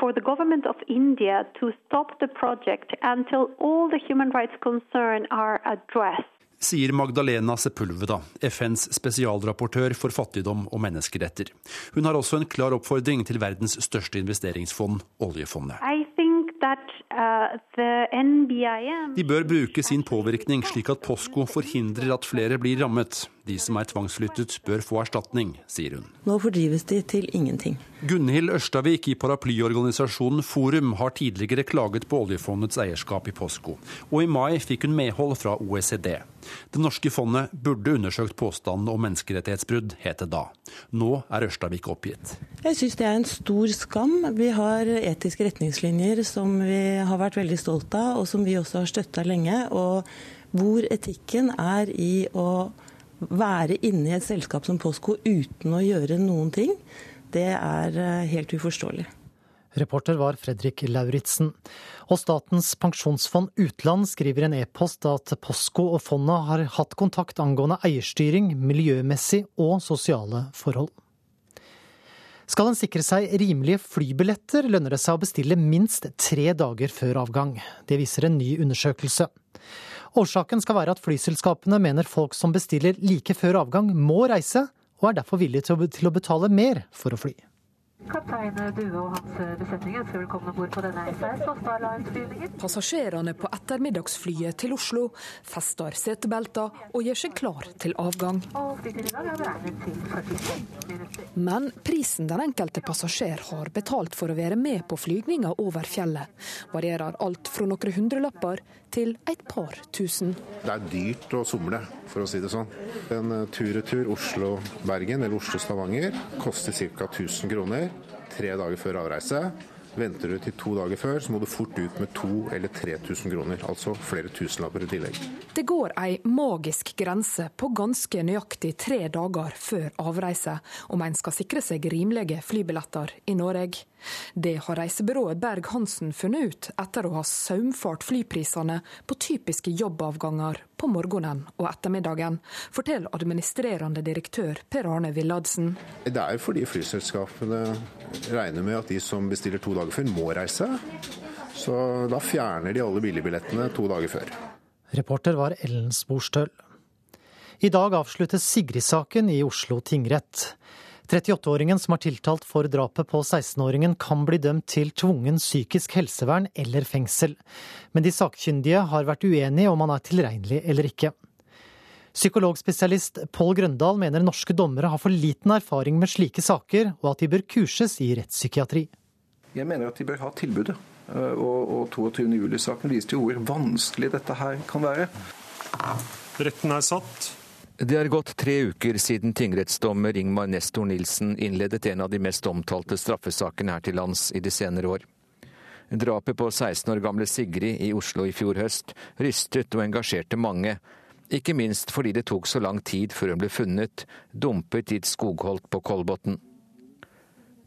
for the government of India to stop the project until all the human rights concerns are addressed
sier Magdalena Sepulveda, FNs spesialrapportør for fattigdom og menneskeretter. Hun har også en klar oppfordring til verdens største investeringsfond, oljefondet. De bør bruke sin påvirkning slik at Posko forhindrer at flere blir rammet. De som er tvangsflyttet bør få erstatning, sier hun.
Nå fordrives de til ingenting.
Gunhild Ørstavik i paraplyorganisasjonen Forum har tidligere klaget på oljefondets eierskap i Posko, og i mai fikk hun medhold fra OECD. Det norske fondet burde undersøkt påstanden om menneskerettighetsbrudd, het det da. Nå er Ørstavik oppgitt.
Jeg syns det er en stor skam. Vi har etiske retningslinjer som vi har vært veldig stolt av, og som vi også har støtta lenge. og hvor etikken er i å være inne i et selskap som Posko uten å gjøre noen ting, det er eh, helt uforståelig.
Reporter var Fredrik Lauritzen. Og Statens pensjonsfond utland skriver i en e-post at Posko og fondet har hatt kontakt angående eierstyring, miljømessig og sosiale forhold. Skal en sikre seg rimelige flybilletter, lønner det seg å bestille minst tre dager før avgang. Det viser en ny undersøkelse. Årsaken skal være at flyselskapene mener folk som bestiller like før avgang, må reise, og er derfor villige til å betale mer for å fly.
Kaptein Due og hans besetning ønsker velkommen om bord på denne SAS og Star Lines-flyvningen.
Passasjerene på ettermiddagsflyet til Oslo fester setebelter og gjør seg klar til avgang. Men prisen den enkelte passasjer har betalt for å være med på flygninga over fjellet, varierer alt fra noen hundrelapper til et par tusen.
Det er dyrt å somle, for å si det sånn. En tur-retur Oslo-Bergen eller Oslo-Stavanger koster ca. 1000 kroner tre dager før avreise. Venter du til to dager før, så må du fort ut med 2000 eller 3000 kroner. Altså flere tusenlapper i tillegg.
Det går ei magisk grense på ganske nøyaktig tre dager før avreise, om en skal sikre seg rimelige flybilletter i Norge. Det har reisebyrået Berg-Hansen funnet ut etter å ha saumfart flyprisene på typiske jobbavganger på morgenen og ettermiddagen, forteller administrerende direktør Per Arne Villadsen.
Det er fordi flyselskapene regner med at de som bestiller to dager før, må reise. Så da fjerner de alle billigbillettene to dager før.
Reporter var Ellen Sporstøl. I dag avsluttes Sigrid-saken i Oslo tingrett. 38-åringen som er tiltalt for drapet på 16-åringen, kan bli dømt til tvungen psykisk helsevern eller fengsel. Men de sakkyndige har vært uenige om han er tilregnelig eller ikke. Psykologspesialist Pål Grøndal mener norske dommere har for liten erfaring med slike saker, og at de bør kurses i rettspsykiatri.
Jeg mener at de bør ha tilbudet. Og, og 22. juli-saken viste jo hvor vanskelig dette her kan være.
Retten er satt.
Det er gått tre uker siden tingrettsdommer Ingmar Nestor Nilsen innledet en av de mest omtalte straffesakene her til lands i de senere år. Drapet på 16 år gamle Sigrid i Oslo i fjor høst rystet og engasjerte mange, ikke minst fordi det tok så lang tid før hun ble funnet, dumpet i et skogholt på Kolbotn.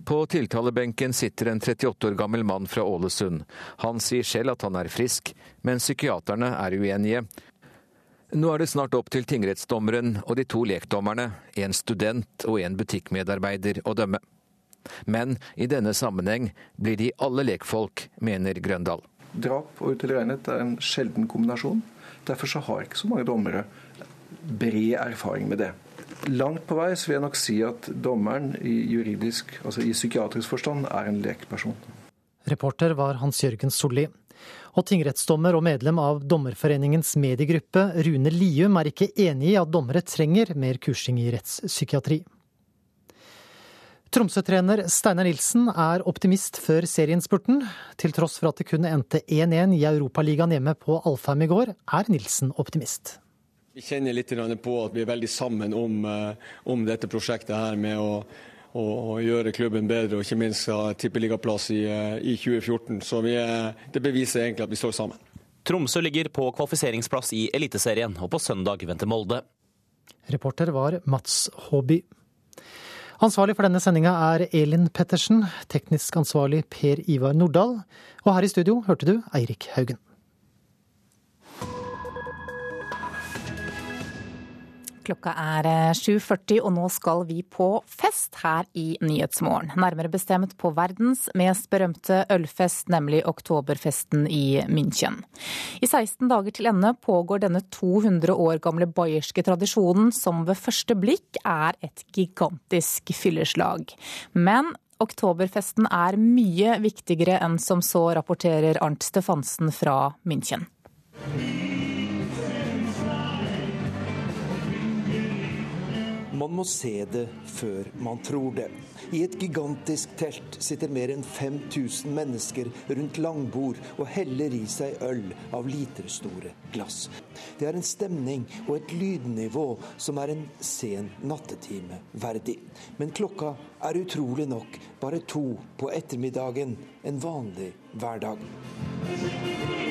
På tiltalebenken sitter en 38 år gammel mann fra Ålesund. Han sier selv at han er frisk, men psykiaterne er uenige, nå er det snart opp til tingrettsdommeren og de to lekdommerne, en student og en butikkmedarbeider, å dømme. Men i denne sammenheng blir de alle lekfolk, mener Grøndal.
Drap og utilregnet er en sjelden kombinasjon. Derfor så har ikke så mange dommere bred erfaring med det. Langt på vei så vil jeg nok si at dommeren i juridisk, altså i psykiatrisk forstand er en lekperson.
Reporter var Hans Jørgen Solli. Og tingrettsdommer og medlem av Dommerforeningens mediegruppe Rune Lium er ikke enig i at dommere trenger mer kursing i rettspsykiatri. Tromsø-trener Steinar Nilsen er optimist før serienspurten. Til tross for at det kun endte 1-1 i Europaligaen hjemme på Alfheim i går, er Nilsen optimist.
Vi kjenner litt på at vi er veldig sammen om, eh, om dette prosjektet her med å, å, å, gjøre klubben bedre, og ikke minst ha tippeligaplass i, eh, i 2014. Så vi, det beviser egentlig at vi står sammen.
Tromsø ligger på kvalifiseringsplass i Eliteserien, og på søndag venter Molde.
Reporter var Mats Håby. Ansvarlig for denne sendinga er Elin Pettersen, teknisk ansvarlig Per Ivar Nordahl, og her i studio hørte du Eirik Haugen.
Klokka er 7.40, eh, og nå skal vi på fest her i Nyhetsmorgen. Nærmere bestemt på verdens mest berømte ølfest, nemlig oktoberfesten i München. I 16 dager til ende pågår denne 200 år gamle bayerske tradisjonen, som ved første blikk er et gigantisk fylleslag. Men oktoberfesten er mye viktigere enn som så, rapporterer Arnt Stefansen fra München.
Man må se det før man tror det. I et gigantisk telt sitter mer enn 5000 mennesker rundt langbord og heller i seg øl av literstore glass. Det er en stemning og et lydnivå som er en sen nattetime verdig. Men klokka er utrolig nok bare to på ettermiddagen en vanlig hverdag.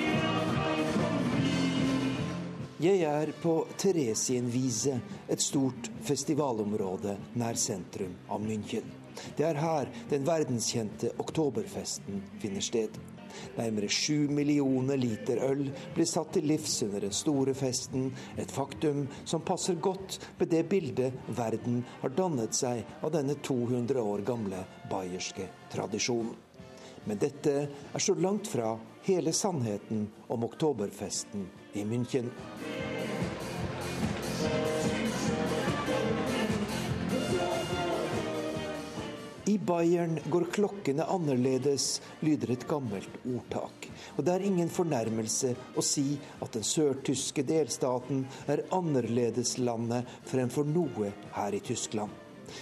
Jeg er på Theresienwiese, et stort festivalområde nær sentrum av München. Det er her den verdenskjente oktoberfesten finner sted. Nærmere sju millioner liter øl blir satt til livs under den store festen, et faktum som passer godt med det bildet verden har dannet seg av denne 200 år gamle bayerske tradisjonen. Men dette er så langt fra hele sannheten om oktoberfesten i München. I Bayern går klokkene annerledes, lyder et gammelt ordtak. Og det er ingen fornærmelse å si at den sørtyske delstaten er annerledeslandet fremfor noe her i Tyskland.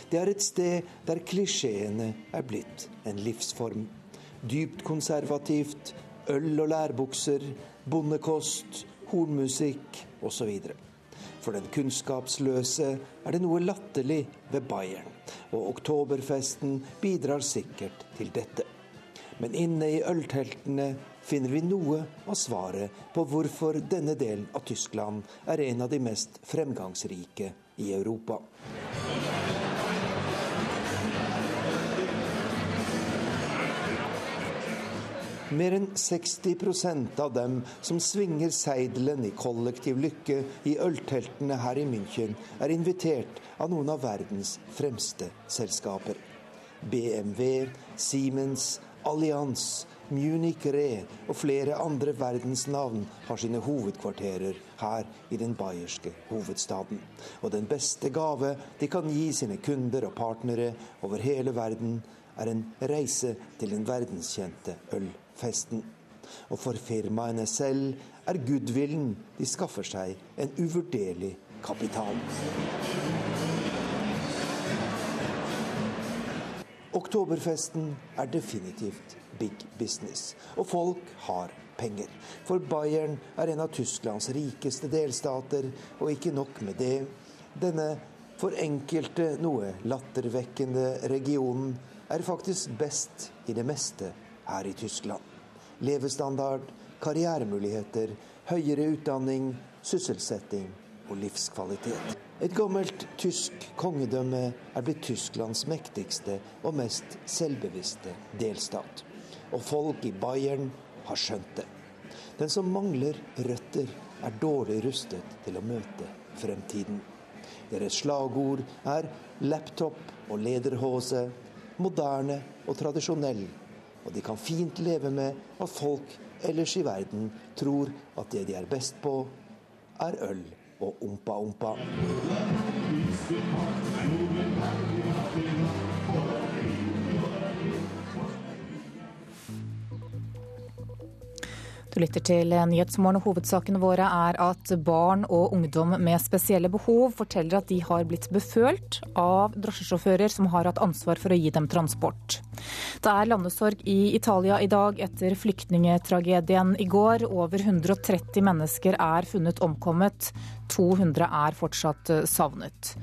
Det er et sted der klisjeene er blitt en livsform. Dypt konservativt, øl og lærbukser, bondekost, hornmusikk osv. For den kunnskapsløse er det noe latterlig ved Bayern, og oktoberfesten bidrar sikkert til dette. Men inne i ølteltene finner vi noe av svaret på hvorfor denne delen av Tyskland er en av de mest fremgangsrike i Europa. Mer enn 60% av dem som svinger seidelen i kollektiv lykke i ølteltene her i München, er invitert av noen av verdens fremste selskaper. BMW, Siemens, Allianz, Munich Re og flere andre verdensnavn har sine hovedkvarterer her i den bayerske hovedstaden. Og den beste gave de kan gi sine kunder og partnere over hele verden, er en reise til den verdenskjente øl festen. Og for firmaene selv er goodwillen de skaffer seg, en uvurderlig kapital. Oktoberfesten er definitivt big business, og folk har penger. For Bayern er en av Tysklands rikeste delstater, og ikke nok med det. Denne for enkelte noe lattervekkende regionen er faktisk best i det meste her i Tyskland. Levestandard, karrieremuligheter, høyere utdanning, sysselsetting og livskvalitet. Et gammelt tysk kongedømme er blitt Tysklands mektigste og mest selvbevisste delstat. Og folk i Bayern har skjønt det. Den som mangler røtter, er dårlig rustet til å møte fremtiden. Deres slagord er laptop og lederhose, moderne og tradisjonell og de kan fint leve med at folk ellers i verden tror at det de er best på, er øl og ompa-ompa.
Du lytter til Nyhetsmorgen, og hovedsakene våre er at barn og ungdom med spesielle behov forteller at de har blitt befølt av drosjesjåfører som har hatt ansvar for å gi dem transport. Det er landesorg i Italia i dag etter flyktningetragedien i går. Over 130 mennesker er funnet omkommet. 200 er fortsatt savnet.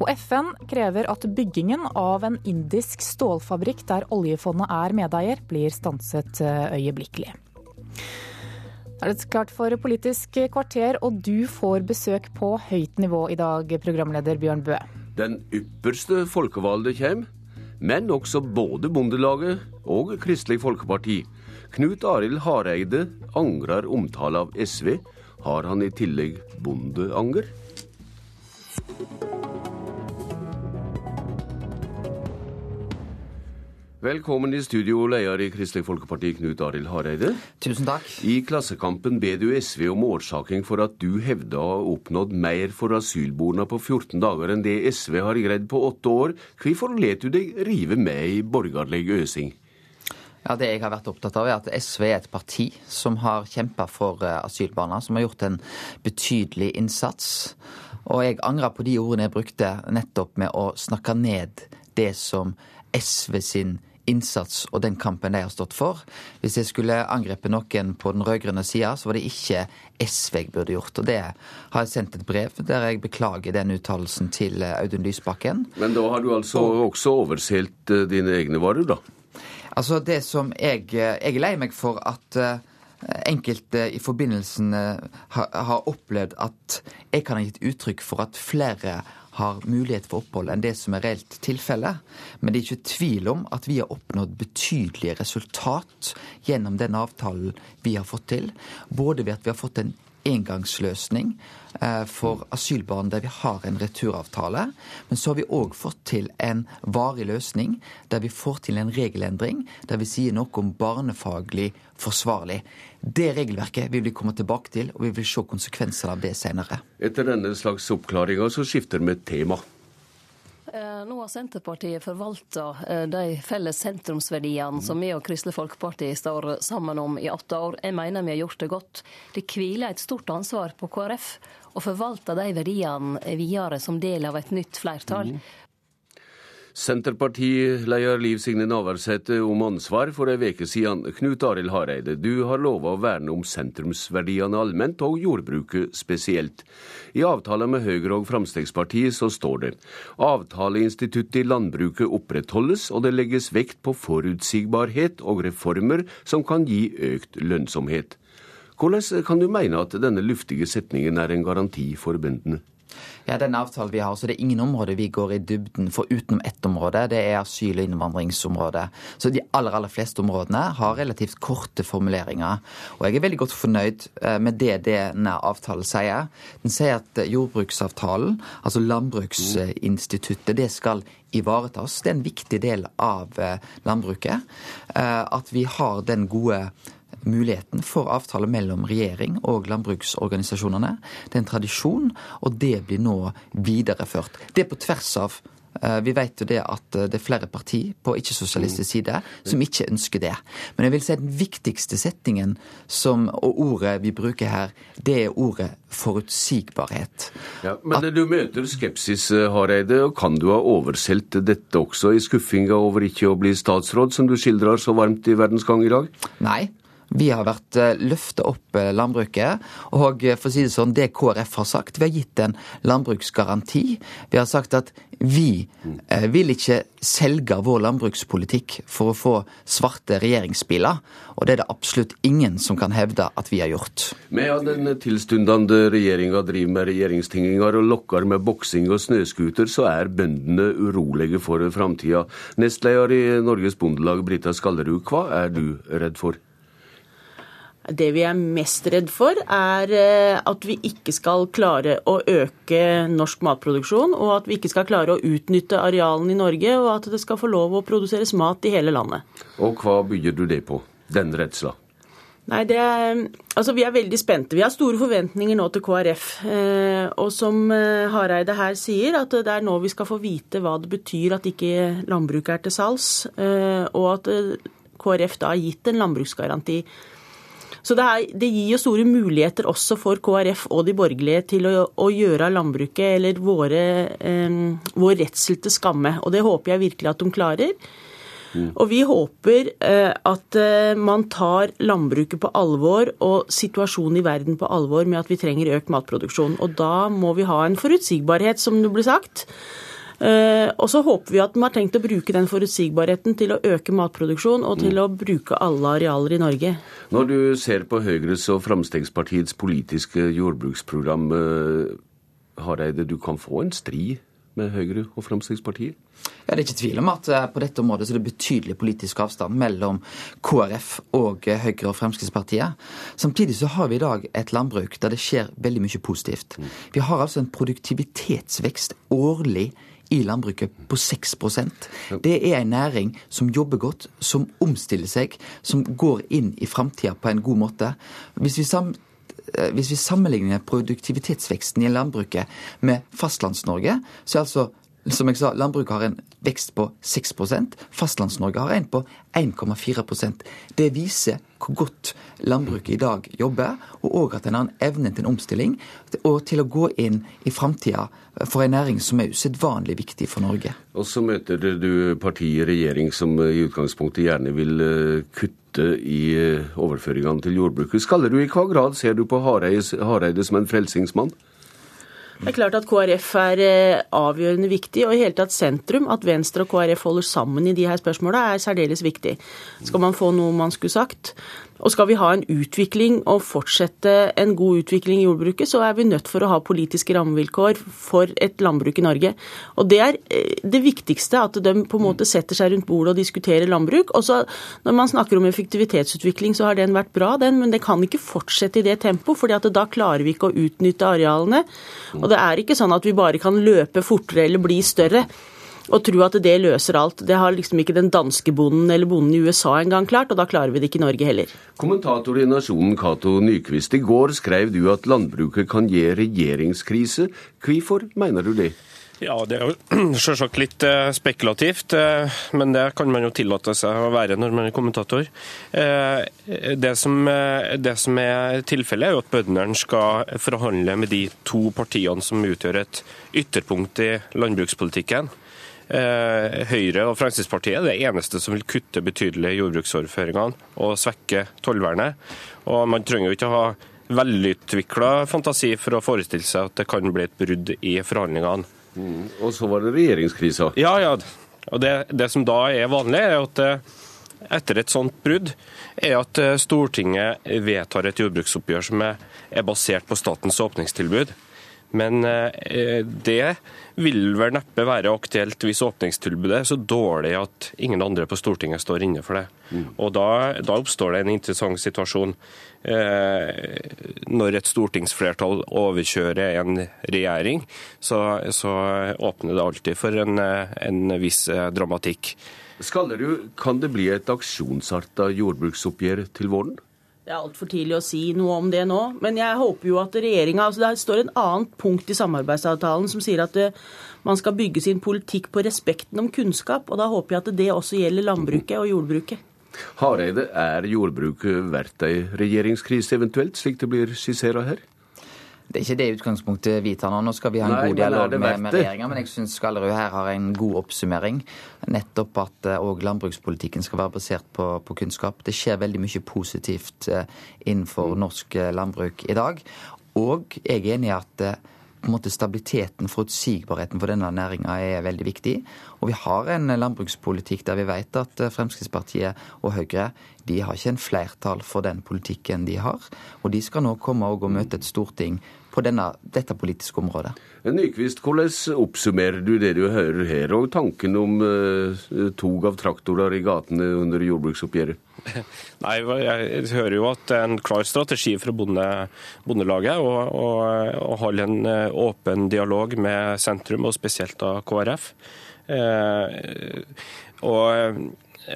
Og FN krever at byggingen av en indisk stålfabrikk der oljefondet er medeier, blir stanset øyeblikkelig. Da er det klart for Politisk kvarter, og du får besøk på høyt nivå i dag, programleder Bjørn Bø.
Den ypperste folkevalgte kommer, men også både Bondelaget og Kristelig Folkeparti. Knut Arild Hareide angrer omtale av SV. Har han i tillegg bondeanger? Velkommen i studio, leder i Kristelig Folkeparti, Knut Arild Hareide.
Tusen takk.
I Klassekampen ber du SV om årsaking for at du hevder å ha oppnådd mer for asylborna på 14 dager enn det SV har greid på åtte år. Hvorfor let du deg rive med i borgerlig øsing?
Ja, Det jeg har vært opptatt av, er at SV er et parti som har kjempa for asylbarna, som har gjort en betydelig innsats. Og jeg angrer på de ordene jeg brukte nettopp med å snakke ned det som SV sin innsats og den kampen de har stått for. Hvis jeg skulle angrepe noen på den rød-grønne sida, så var det ikke SV jeg burde gjort. Og det har jeg sendt et brev der jeg beklager den uttalelsen til Audun Lysbakken.
Men da har du altså og, også overselt dine egne varer, da?
Altså, det som jeg Jeg er lei meg for at enkelte i forbindelsen har opplevd at jeg kan ha gitt uttrykk for at flere har mulighet for opphold enn det som er reelt tilfelle. Men det er ikke tvil om at vi har oppnådd betydelige resultat gjennom den avtalen vi har fått til. Både ved at vi har fått en engangsløsning for asylbarn der vi har en returavtale. Men så har vi òg fått til en varig løsning der vi får til en regelendring der vi sier noe om barnefaglig forsvarlig. Det regelverket vil vi komme tilbake til, og vi vil se konsekvenser av det senere.
Etter denne slags oppklaringa så skifter vi tema.
Nå har Senterpartiet forvalta de felles sentrumsverdiene som vi og Kristelig Folkeparti står sammen om i åtte år. Jeg mener vi har gjort det godt. Det hviler et stort ansvar på KrF å forvalte de verdiene videre som del av et nytt flertall. Mm.
Senterpartileder Liv Signe Navarsete om ansvar for ei uke siden. Knut Arild Hareide, du har lova å verne om sentrumsverdiene allment, og jordbruket spesielt. I avtalen med Høyre og Fremskrittspartiet så står det avtaleinstituttet i landbruket opprettholdes, og det legges vekt på forutsigbarhet og reformer som kan gi økt lønnsomhet. Hvordan kan du mene at denne luftige setningen er en garanti for bøndene?
Ja, den avtalen vi har, så Det er ingen områder vi går i dybden for utenom ett område. Det er asyl- og innvandringsområdet. Så de aller aller fleste områdene har relativt korte formuleringer. Og jeg er veldig godt fornøyd med det denne avtalen sier. Den sier at jordbruksavtalen, altså landbruksinstituttet, det skal ivaretas. Det er en viktig del av landbruket. At vi har den gode muligheten for avtale mellom regjering og landbruksorganisasjonene. Det er en tradisjon, og det blir nå videreført. Det er på tvers av vi vet jo det at det er flere partier på ikke-sosialistisk side som ikke ønsker det. Men jeg vil si den viktigste setningen som, og ordet vi bruker her, det er ordet forutsigbarhet.
Ja, men at, du møter skepsis, Hareide. og Kan du ha oversolgt dette også i skuffinga over ikke å bli statsråd, som du skildrer så varmt i Verdens Gang i dag?
Nei, vi har vært løfta opp landbruket. Og for å si det sånn, det KrF har sagt, vi har gitt en landbruksgaranti. Vi har sagt at vi vil ikke selge vår landbrukspolitikk for å få svarte regjeringsbiler. Og det er det absolutt ingen som kan hevde at vi har gjort.
Med den tilstundende regjeringa driver med regjeringstinginger og lokker med boksing og snøscooter, så er bøndene urolige for framtida. Nestleder i Norges Bondelag, Brita Skallerud, hva er du redd for?
Det vi er mest redd for, er at vi ikke skal klare å øke norsk matproduksjon, og at vi ikke skal klare å utnytte arealene i Norge, og at det skal få lov å produseres mat i hele landet.
Og hva bygger du det på, den redsla?
Nei, det er, altså Vi er veldig spente. Vi har store forventninger nå til KrF. Eh, og som Hareide her sier, at det er nå vi skal få vite hva det betyr at ikke landbruket er til salgs, eh, og at KrF da har gitt en landbruksgaranti. Så det, er, det, gir jo store muligheter også for KrF og de borgerlige til å, å gjøre landbruket eller våre, eh, vår redsel til skamme. Og det håper jeg virkelig at de klarer. Mm. Og vi håper eh, at eh, man tar landbruket på alvor og situasjonen i verden på alvor med at vi trenger økt matproduksjon. Og da må vi ha en forutsigbarhet, som det ble sagt. Eh, og så håper vi at man har tenkt å bruke den forutsigbarheten til å øke matproduksjon og til mm. å bruke alle arealer i Norge.
Når du ser på Høyres og Fremskrittspartiets politiske jordbruksprogram, Hareide, du kan få en stri med Høyre og Fremskrittspartiet?
Ja, Det er ikke tvil om at eh, på dette området så er det betydelig politisk avstand mellom KrF og eh, Høyre og Fremskrittspartiet. Samtidig så har vi i dag et landbruk der det skjer veldig mye positivt. Mm. Vi har altså en produktivitetsvekst årlig i landbruket på 6% Det er en næring som jobber godt, som omstiller seg, som går inn i framtida på en god måte. Hvis vi sam eh, hvis vi sammenligner produktivitetsveksten i landbruket med Fastlands-Norge, så er altså som jeg sa, landbruket har en vekst på 6 Fastlands-Norge har en på 1,4% Det viser hvor godt landbruket i dag jobber, og òg at en har en evne til en omstilling og til å gå inn i framtida for en næring som er usedvanlig viktig for Norge.
Og så møter du partiet i regjering som i utgangspunktet gjerne vil eh, kutte i eh, overføringene til jordbruket. Skaller du i hva grad ser du på Hareide som en frelsingsmann?
Det er klart at KrF er eh, avgjørende viktig, og i hele tatt sentrum. At Venstre og KrF holder sammen i de her spørsmåla er særdeles viktig. Skal man få noe man skulle sagt. Og skal vi ha en utvikling og fortsette en god utvikling i jordbruket, så er vi nødt for å ha politiske rammevilkår for et landbruk i Norge. Og det er eh, det viktigste, at de på en måte setter seg rundt bordet og diskuterer landbruk. Og så når man snakker om effektivitetsutvikling, så har den vært bra, den, men det kan ikke fortsette i det tempoet, for da klarer vi ikke å utnytte arealene. Og det er ikke sånn at vi bare kan løpe fortere eller bli større og tro at det løser alt. Det har liksom ikke den danske bonden eller bonden i USA engang klart, og da klarer vi det ikke i Norge heller.
Kommentator i Nasjonen Cato Nyquist, i går skrev du at landbruket kan gi regjeringskrise. Hvorfor mener du det?
Ja, Det er jo <clears throat> selvsagt litt eh, spekulativt, eh, men det kan man jo tillate seg å være når man er kommentator. Eh, det som, det som er tilfellet, er jo at bøndene skal forhandle med de to partiene som utgjør et ytterpunkt i landbrukspolitikken. Eh, Høyre og Fremskrittspartiet er det eneste som vil kutte betydelig jordbruksoverføringene og svekke tollvernet. Og Man trenger jo ikke å ha velutvikla fantasi for å forestille seg at det kan bli et brudd i forhandlingene.
Mm. Og så var det regjeringskrisa.
Ja, ja. Og det, det, som da er vanlig, er at eh, etter et sånt brudd, er at eh, Stortinget vedtar et jordbruksoppgjør som er, er basert på statens åpningstilbud. Men eh, det vil vel neppe være aktuelt hvis åpningstilbudet er så dårlig at ingen andre på Stortinget står inne for det. Mm. Og da, da, oppstår det en interessant situasjon. Eh, når et stortingsflertall overkjører en regjering, så, så åpner det alltid for en, en viss eh, dramatikk.
Skallerud, kan det bli et aksjonsarta jordbruksoppgjør til våren?
Det er altfor tidlig å si noe om det nå. Men jeg håper jo at regjeringa altså Det står en annet punkt i samarbeidsavtalen som sier at eh, man skal bygge sin politikk på respekten om kunnskap. Og da håper jeg at det også gjelder landbruket og jordbruket.
Hareide, er jordbruket verdt ei regjeringskrise eventuelt, slik det blir skissert her?
Det er ikke det utgangspunktet vi tar nå. Nå skal vi ha en Nei, god dialog med, med regjeringa, men jeg syns Skallerud her har en god oppsummering. Nettopp at òg uh, landbrukspolitikken skal være basert på, på, kunnskap. Det skjer veldig mye positivt uh, innenfor norsk uh, landbruk i dag. Og jeg er enig i at på en måte stabiliteten, forutsigbarheten for denne næringa er veldig viktig. Og vi har en landbrukspolitikk der vi vet at Fremskrittspartiet og Høyre de har ikke en flertall for den politikken de har. Og de skal nå komme og møte et storting på denne, dette politiske området.
Nyquist, hvordan oppsummerer du det du hører her, og tanken om eh, tog av traktorer i gatene under jordbruksoppgjøret? <laughs>
Nei, Jeg hører jo at det er en klar strategi fra bonde, Bondelaget å holde en eh, åpen dialog med sentrum, og spesielt da KrF. Eh, og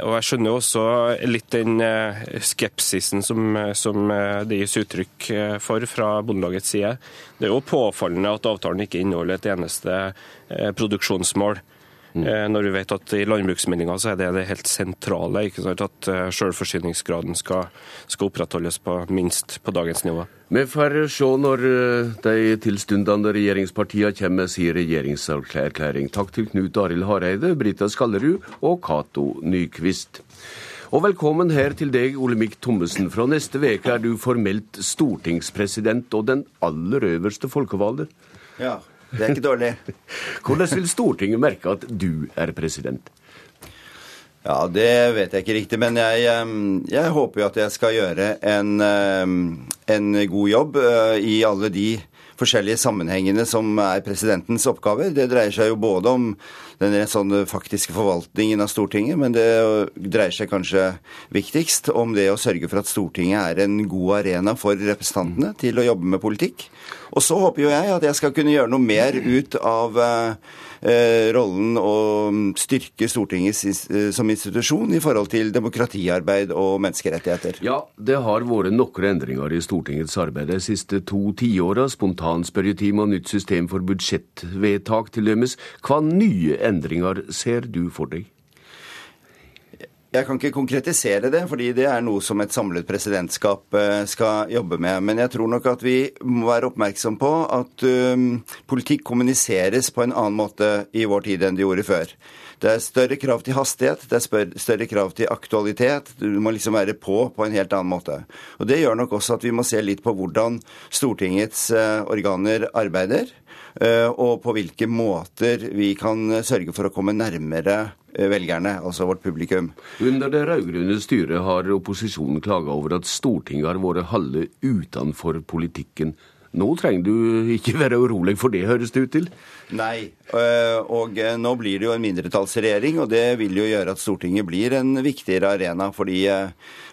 og Jeg skjønner også litt den eh, skepsisen som, som, eh, det gis uttrykk eh, for fra Bondelagets side. Det er jo påfallende at avtalen ikke inneholder et eneste produksjonsmål. Mm. Når vi vet at i landbruksmeldinga så er det det helt sentrale. ikke sant, At selvforsyningsgraden skal, skal opprettholdes på minst på dagens nivå.
Vi får se når de tilstundende regjeringspartiene kommer med sin regjeringserklæring. Takk til Knut Arild Hareide, Brita Skallerud og Cato Nyquist. Og velkommen her til deg, Olemic Thommessen. Fra neste uke er du formelt stortingspresident og den aller øverste folkevalgte.
Ja, det er ikke dårlig. <laughs>
Hvordan vil Stortinget merke at du er president?
Ja, Det vet jeg ikke riktig, men jeg, jeg håper jo at jeg skal gjøre en, en god jobb eh, i alle de forskjellige sammenhengene som er presidentens oppgaver. Det dreier seg jo både om den sånn faktiske forvaltningen av Stortinget, men det dreier seg kanskje viktigst om det å sørge for at Stortinget er en god arena for representantene til å jobbe med politikk. Og så håper jo jeg at jeg skal kunne gjøre noe mer ut av eh, Eh, rollen å styrke Stortinget eh, som institusjon i forhold til demokratiarbeid og menneskerettigheter.
Ja, det har vært noen endringer i Stortingets arbeid de siste to tiåra. Spontanspørretime og nytt system for budsjettvedtak til dømes. Hva nye endringer ser du for deg?
Jeg kan ikke konkretisere det, fordi det er noe som et samlet presidentskap eh, skal jobbe med. Men jeg tror nok at vi må være oppmerksom på at um, politikk kommuniseres på en annen måte i vår tid enn det gjorde før. Det er større krav til hastighet, det er større krav til aktualitet. Du må liksom være på på en helt annen måte. Og Det gjør nok også at vi må se litt på hvordan Stortingets uh, organer arbeider. Uh, og på hvilke måter vi kan sørge for å komme nærmere Eh, velgerne, altså vårt publikum.
Under det rød-grønne styret har opposisjonen klaga over at Stortinget har vært halve utenfor politikken. Nå trenger du ikke være urolig for det, høres det ut til?
Nei, eh, og eh, nå blir det jo en mindretallsregjering, og det vil jo gjøre at Stortinget blir en viktigere arena. fordi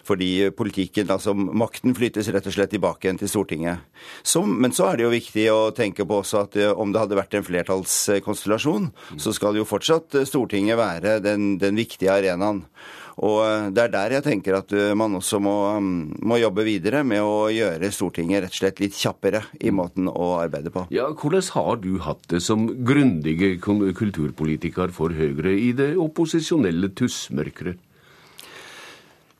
fordi politikken, altså makten, flyttes rett og slett tilbake igjen til Stortinget. Så, men så er det jo viktig å tenke på også at eh, om det hadde vært en flertallskonstellasjon, så skal jo fortsatt eh, Stortinget være den, den viktige arenaen. Og eh, det er der jeg tenker at man også må, mm, må, jobbe videre med å gjøre Stortinget rett og slett litt kjappere i måten å arbeide på.
Ja, Hvordan har du hatt det som grundige kulturpolitiker for Høyre i det opposisjonelle tussmørket?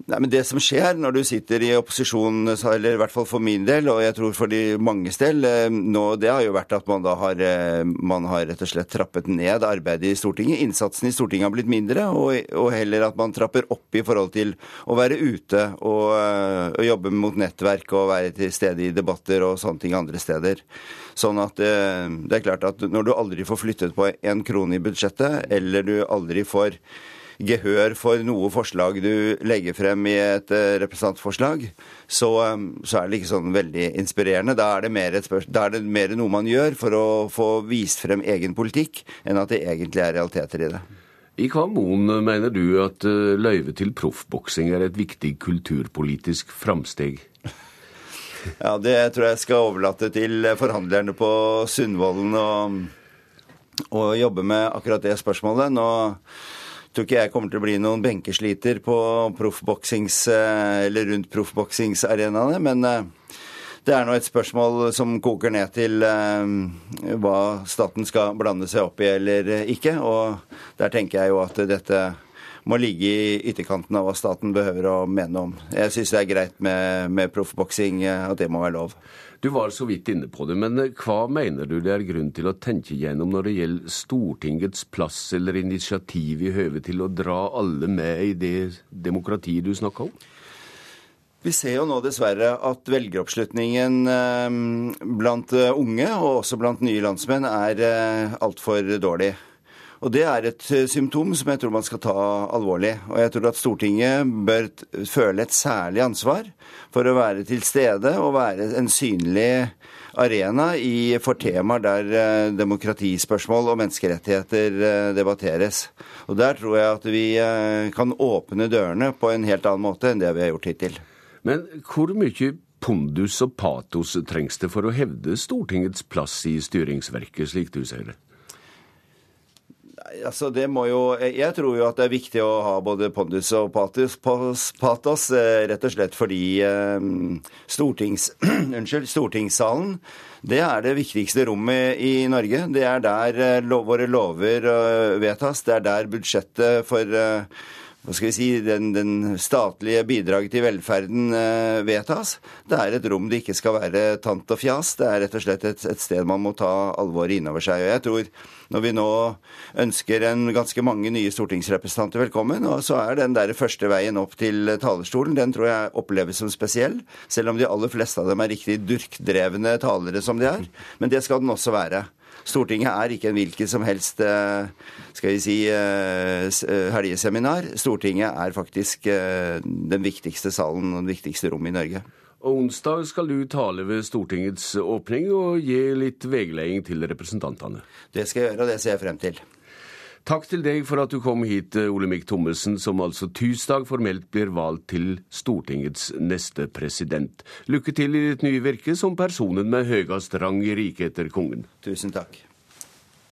Nei, men Det som skjer når du sitter i opposisjon, eller i hvert fall for min del, og jeg tror for de manges del, eh, nå, det har jo vært at man da har, eh, man har rett og slett trappet ned arbeidet i Stortinget. Innsatsen i Stortinget har blitt mindre, og, og heller at man trapper opp i forhold til å være ute og, eh, og, jobbe mot nettverk og være til stede i debatter og sånne ting andre steder. Sånn at det er klart at når du aldri får flyttet på en krone i budsjettet, eller du aldri får gehør for noe forslag du legger frem i et eh, representantforslag, så, eh, så er det ikke sånn veldig inspirerende. Da er, det mer et da er det mer noe man gjør for å få vist frem egen politikk, enn at det egentlig er realiteter i det.
I hva mon mener du at eh, løyve til proffboksing er et viktig kulturpolitisk framsteg?
Ja, det tror jeg skal overlate til forhandlerne på Sundvolden å jobbe med akkurat det spørsmålet. Nå tror ikke jeg kommer til å bli noen benkesliter på proffboksings, eh, eller rundt proffboksingsarenaene, men eh, det er nå et spørsmål som koker ned til eh, hva staten skal blande seg opp i eller ikke. Og der tenker jeg jo at dette må ligge i ytterkanten av hva staten behøver å mene om. Jeg syns det er greit med, med proffboksing, at det må være lov.
Du var så vidt inne på det, men eh, hva mener du det er grunn til å tenke gjennom når det gjelder Stortingets plass eller initiativ i høve til å dra alle med i det demokratiet du snakker om?
Vi ser jo nå dessverre at velgeroppslutningen eh, blant eh, unge, og også blant nye landsmenn, er altfor dårlig. Og Det er et eh, symptom som jeg tror man skal ta alvorlig. Og jeg tror at Stortinget bør føle et særlig ansvar for å være til stede og være en synlig arena i, for temaer der eh, demokratispørsmål og menneskerettigheter eh, debatteres. Og Der tror jeg at vi kan åpne dørene på en helt annen måte enn det vi har gjort hittil.
Men hvor mye pondus og patos trengs det for å hevde Stortingets plass i styringsverket, slik du ser det?
Altså, det må jo, jeg tror jo at det er viktig å ha både pondus og patos, patos rett og slett fordi stortings, <clears throat> unnskyld, stortingssalen det er det viktigste rommet i Norge. Det er der våre lover vedtas. Det er der budsjettet for hva skal vi si, den, den statlige bidraget til velferden eh, vedtas. Det er et rom det ikke skal være tant og fjas. Det er rett og slett et, et sted man må ta alvoret innover seg. Og jeg tror når vi nå ønsker en ganske mange nye stortingsrepresentanter velkommen, og så er den der første veien opp til talerstolen, den tror jeg oppleves som spesiell. Selv om de aller fleste av dem er riktig durkdrevne talere som de er. Men det skal den også være. Stortinget er ikke en hvilken som helst eh, skal vi si, eh, eh, helgeseminar. Stortinget er faktisk den viktigste salen og det viktigste rommet i Norge.
Og Onsdag skal du tale ved Stortingets åpning og gi litt veiledning til representantene.
Det skal jeg gjøre, og det ser jeg frem til.
Takk til deg for at du kom hit, Olemic Thommessen, som altså tirsdag formelt blir valgt til Stortingets neste president. Lykke til i ditt nye virke som personen med høyest rang i riket etter kongen.
Tusen takk.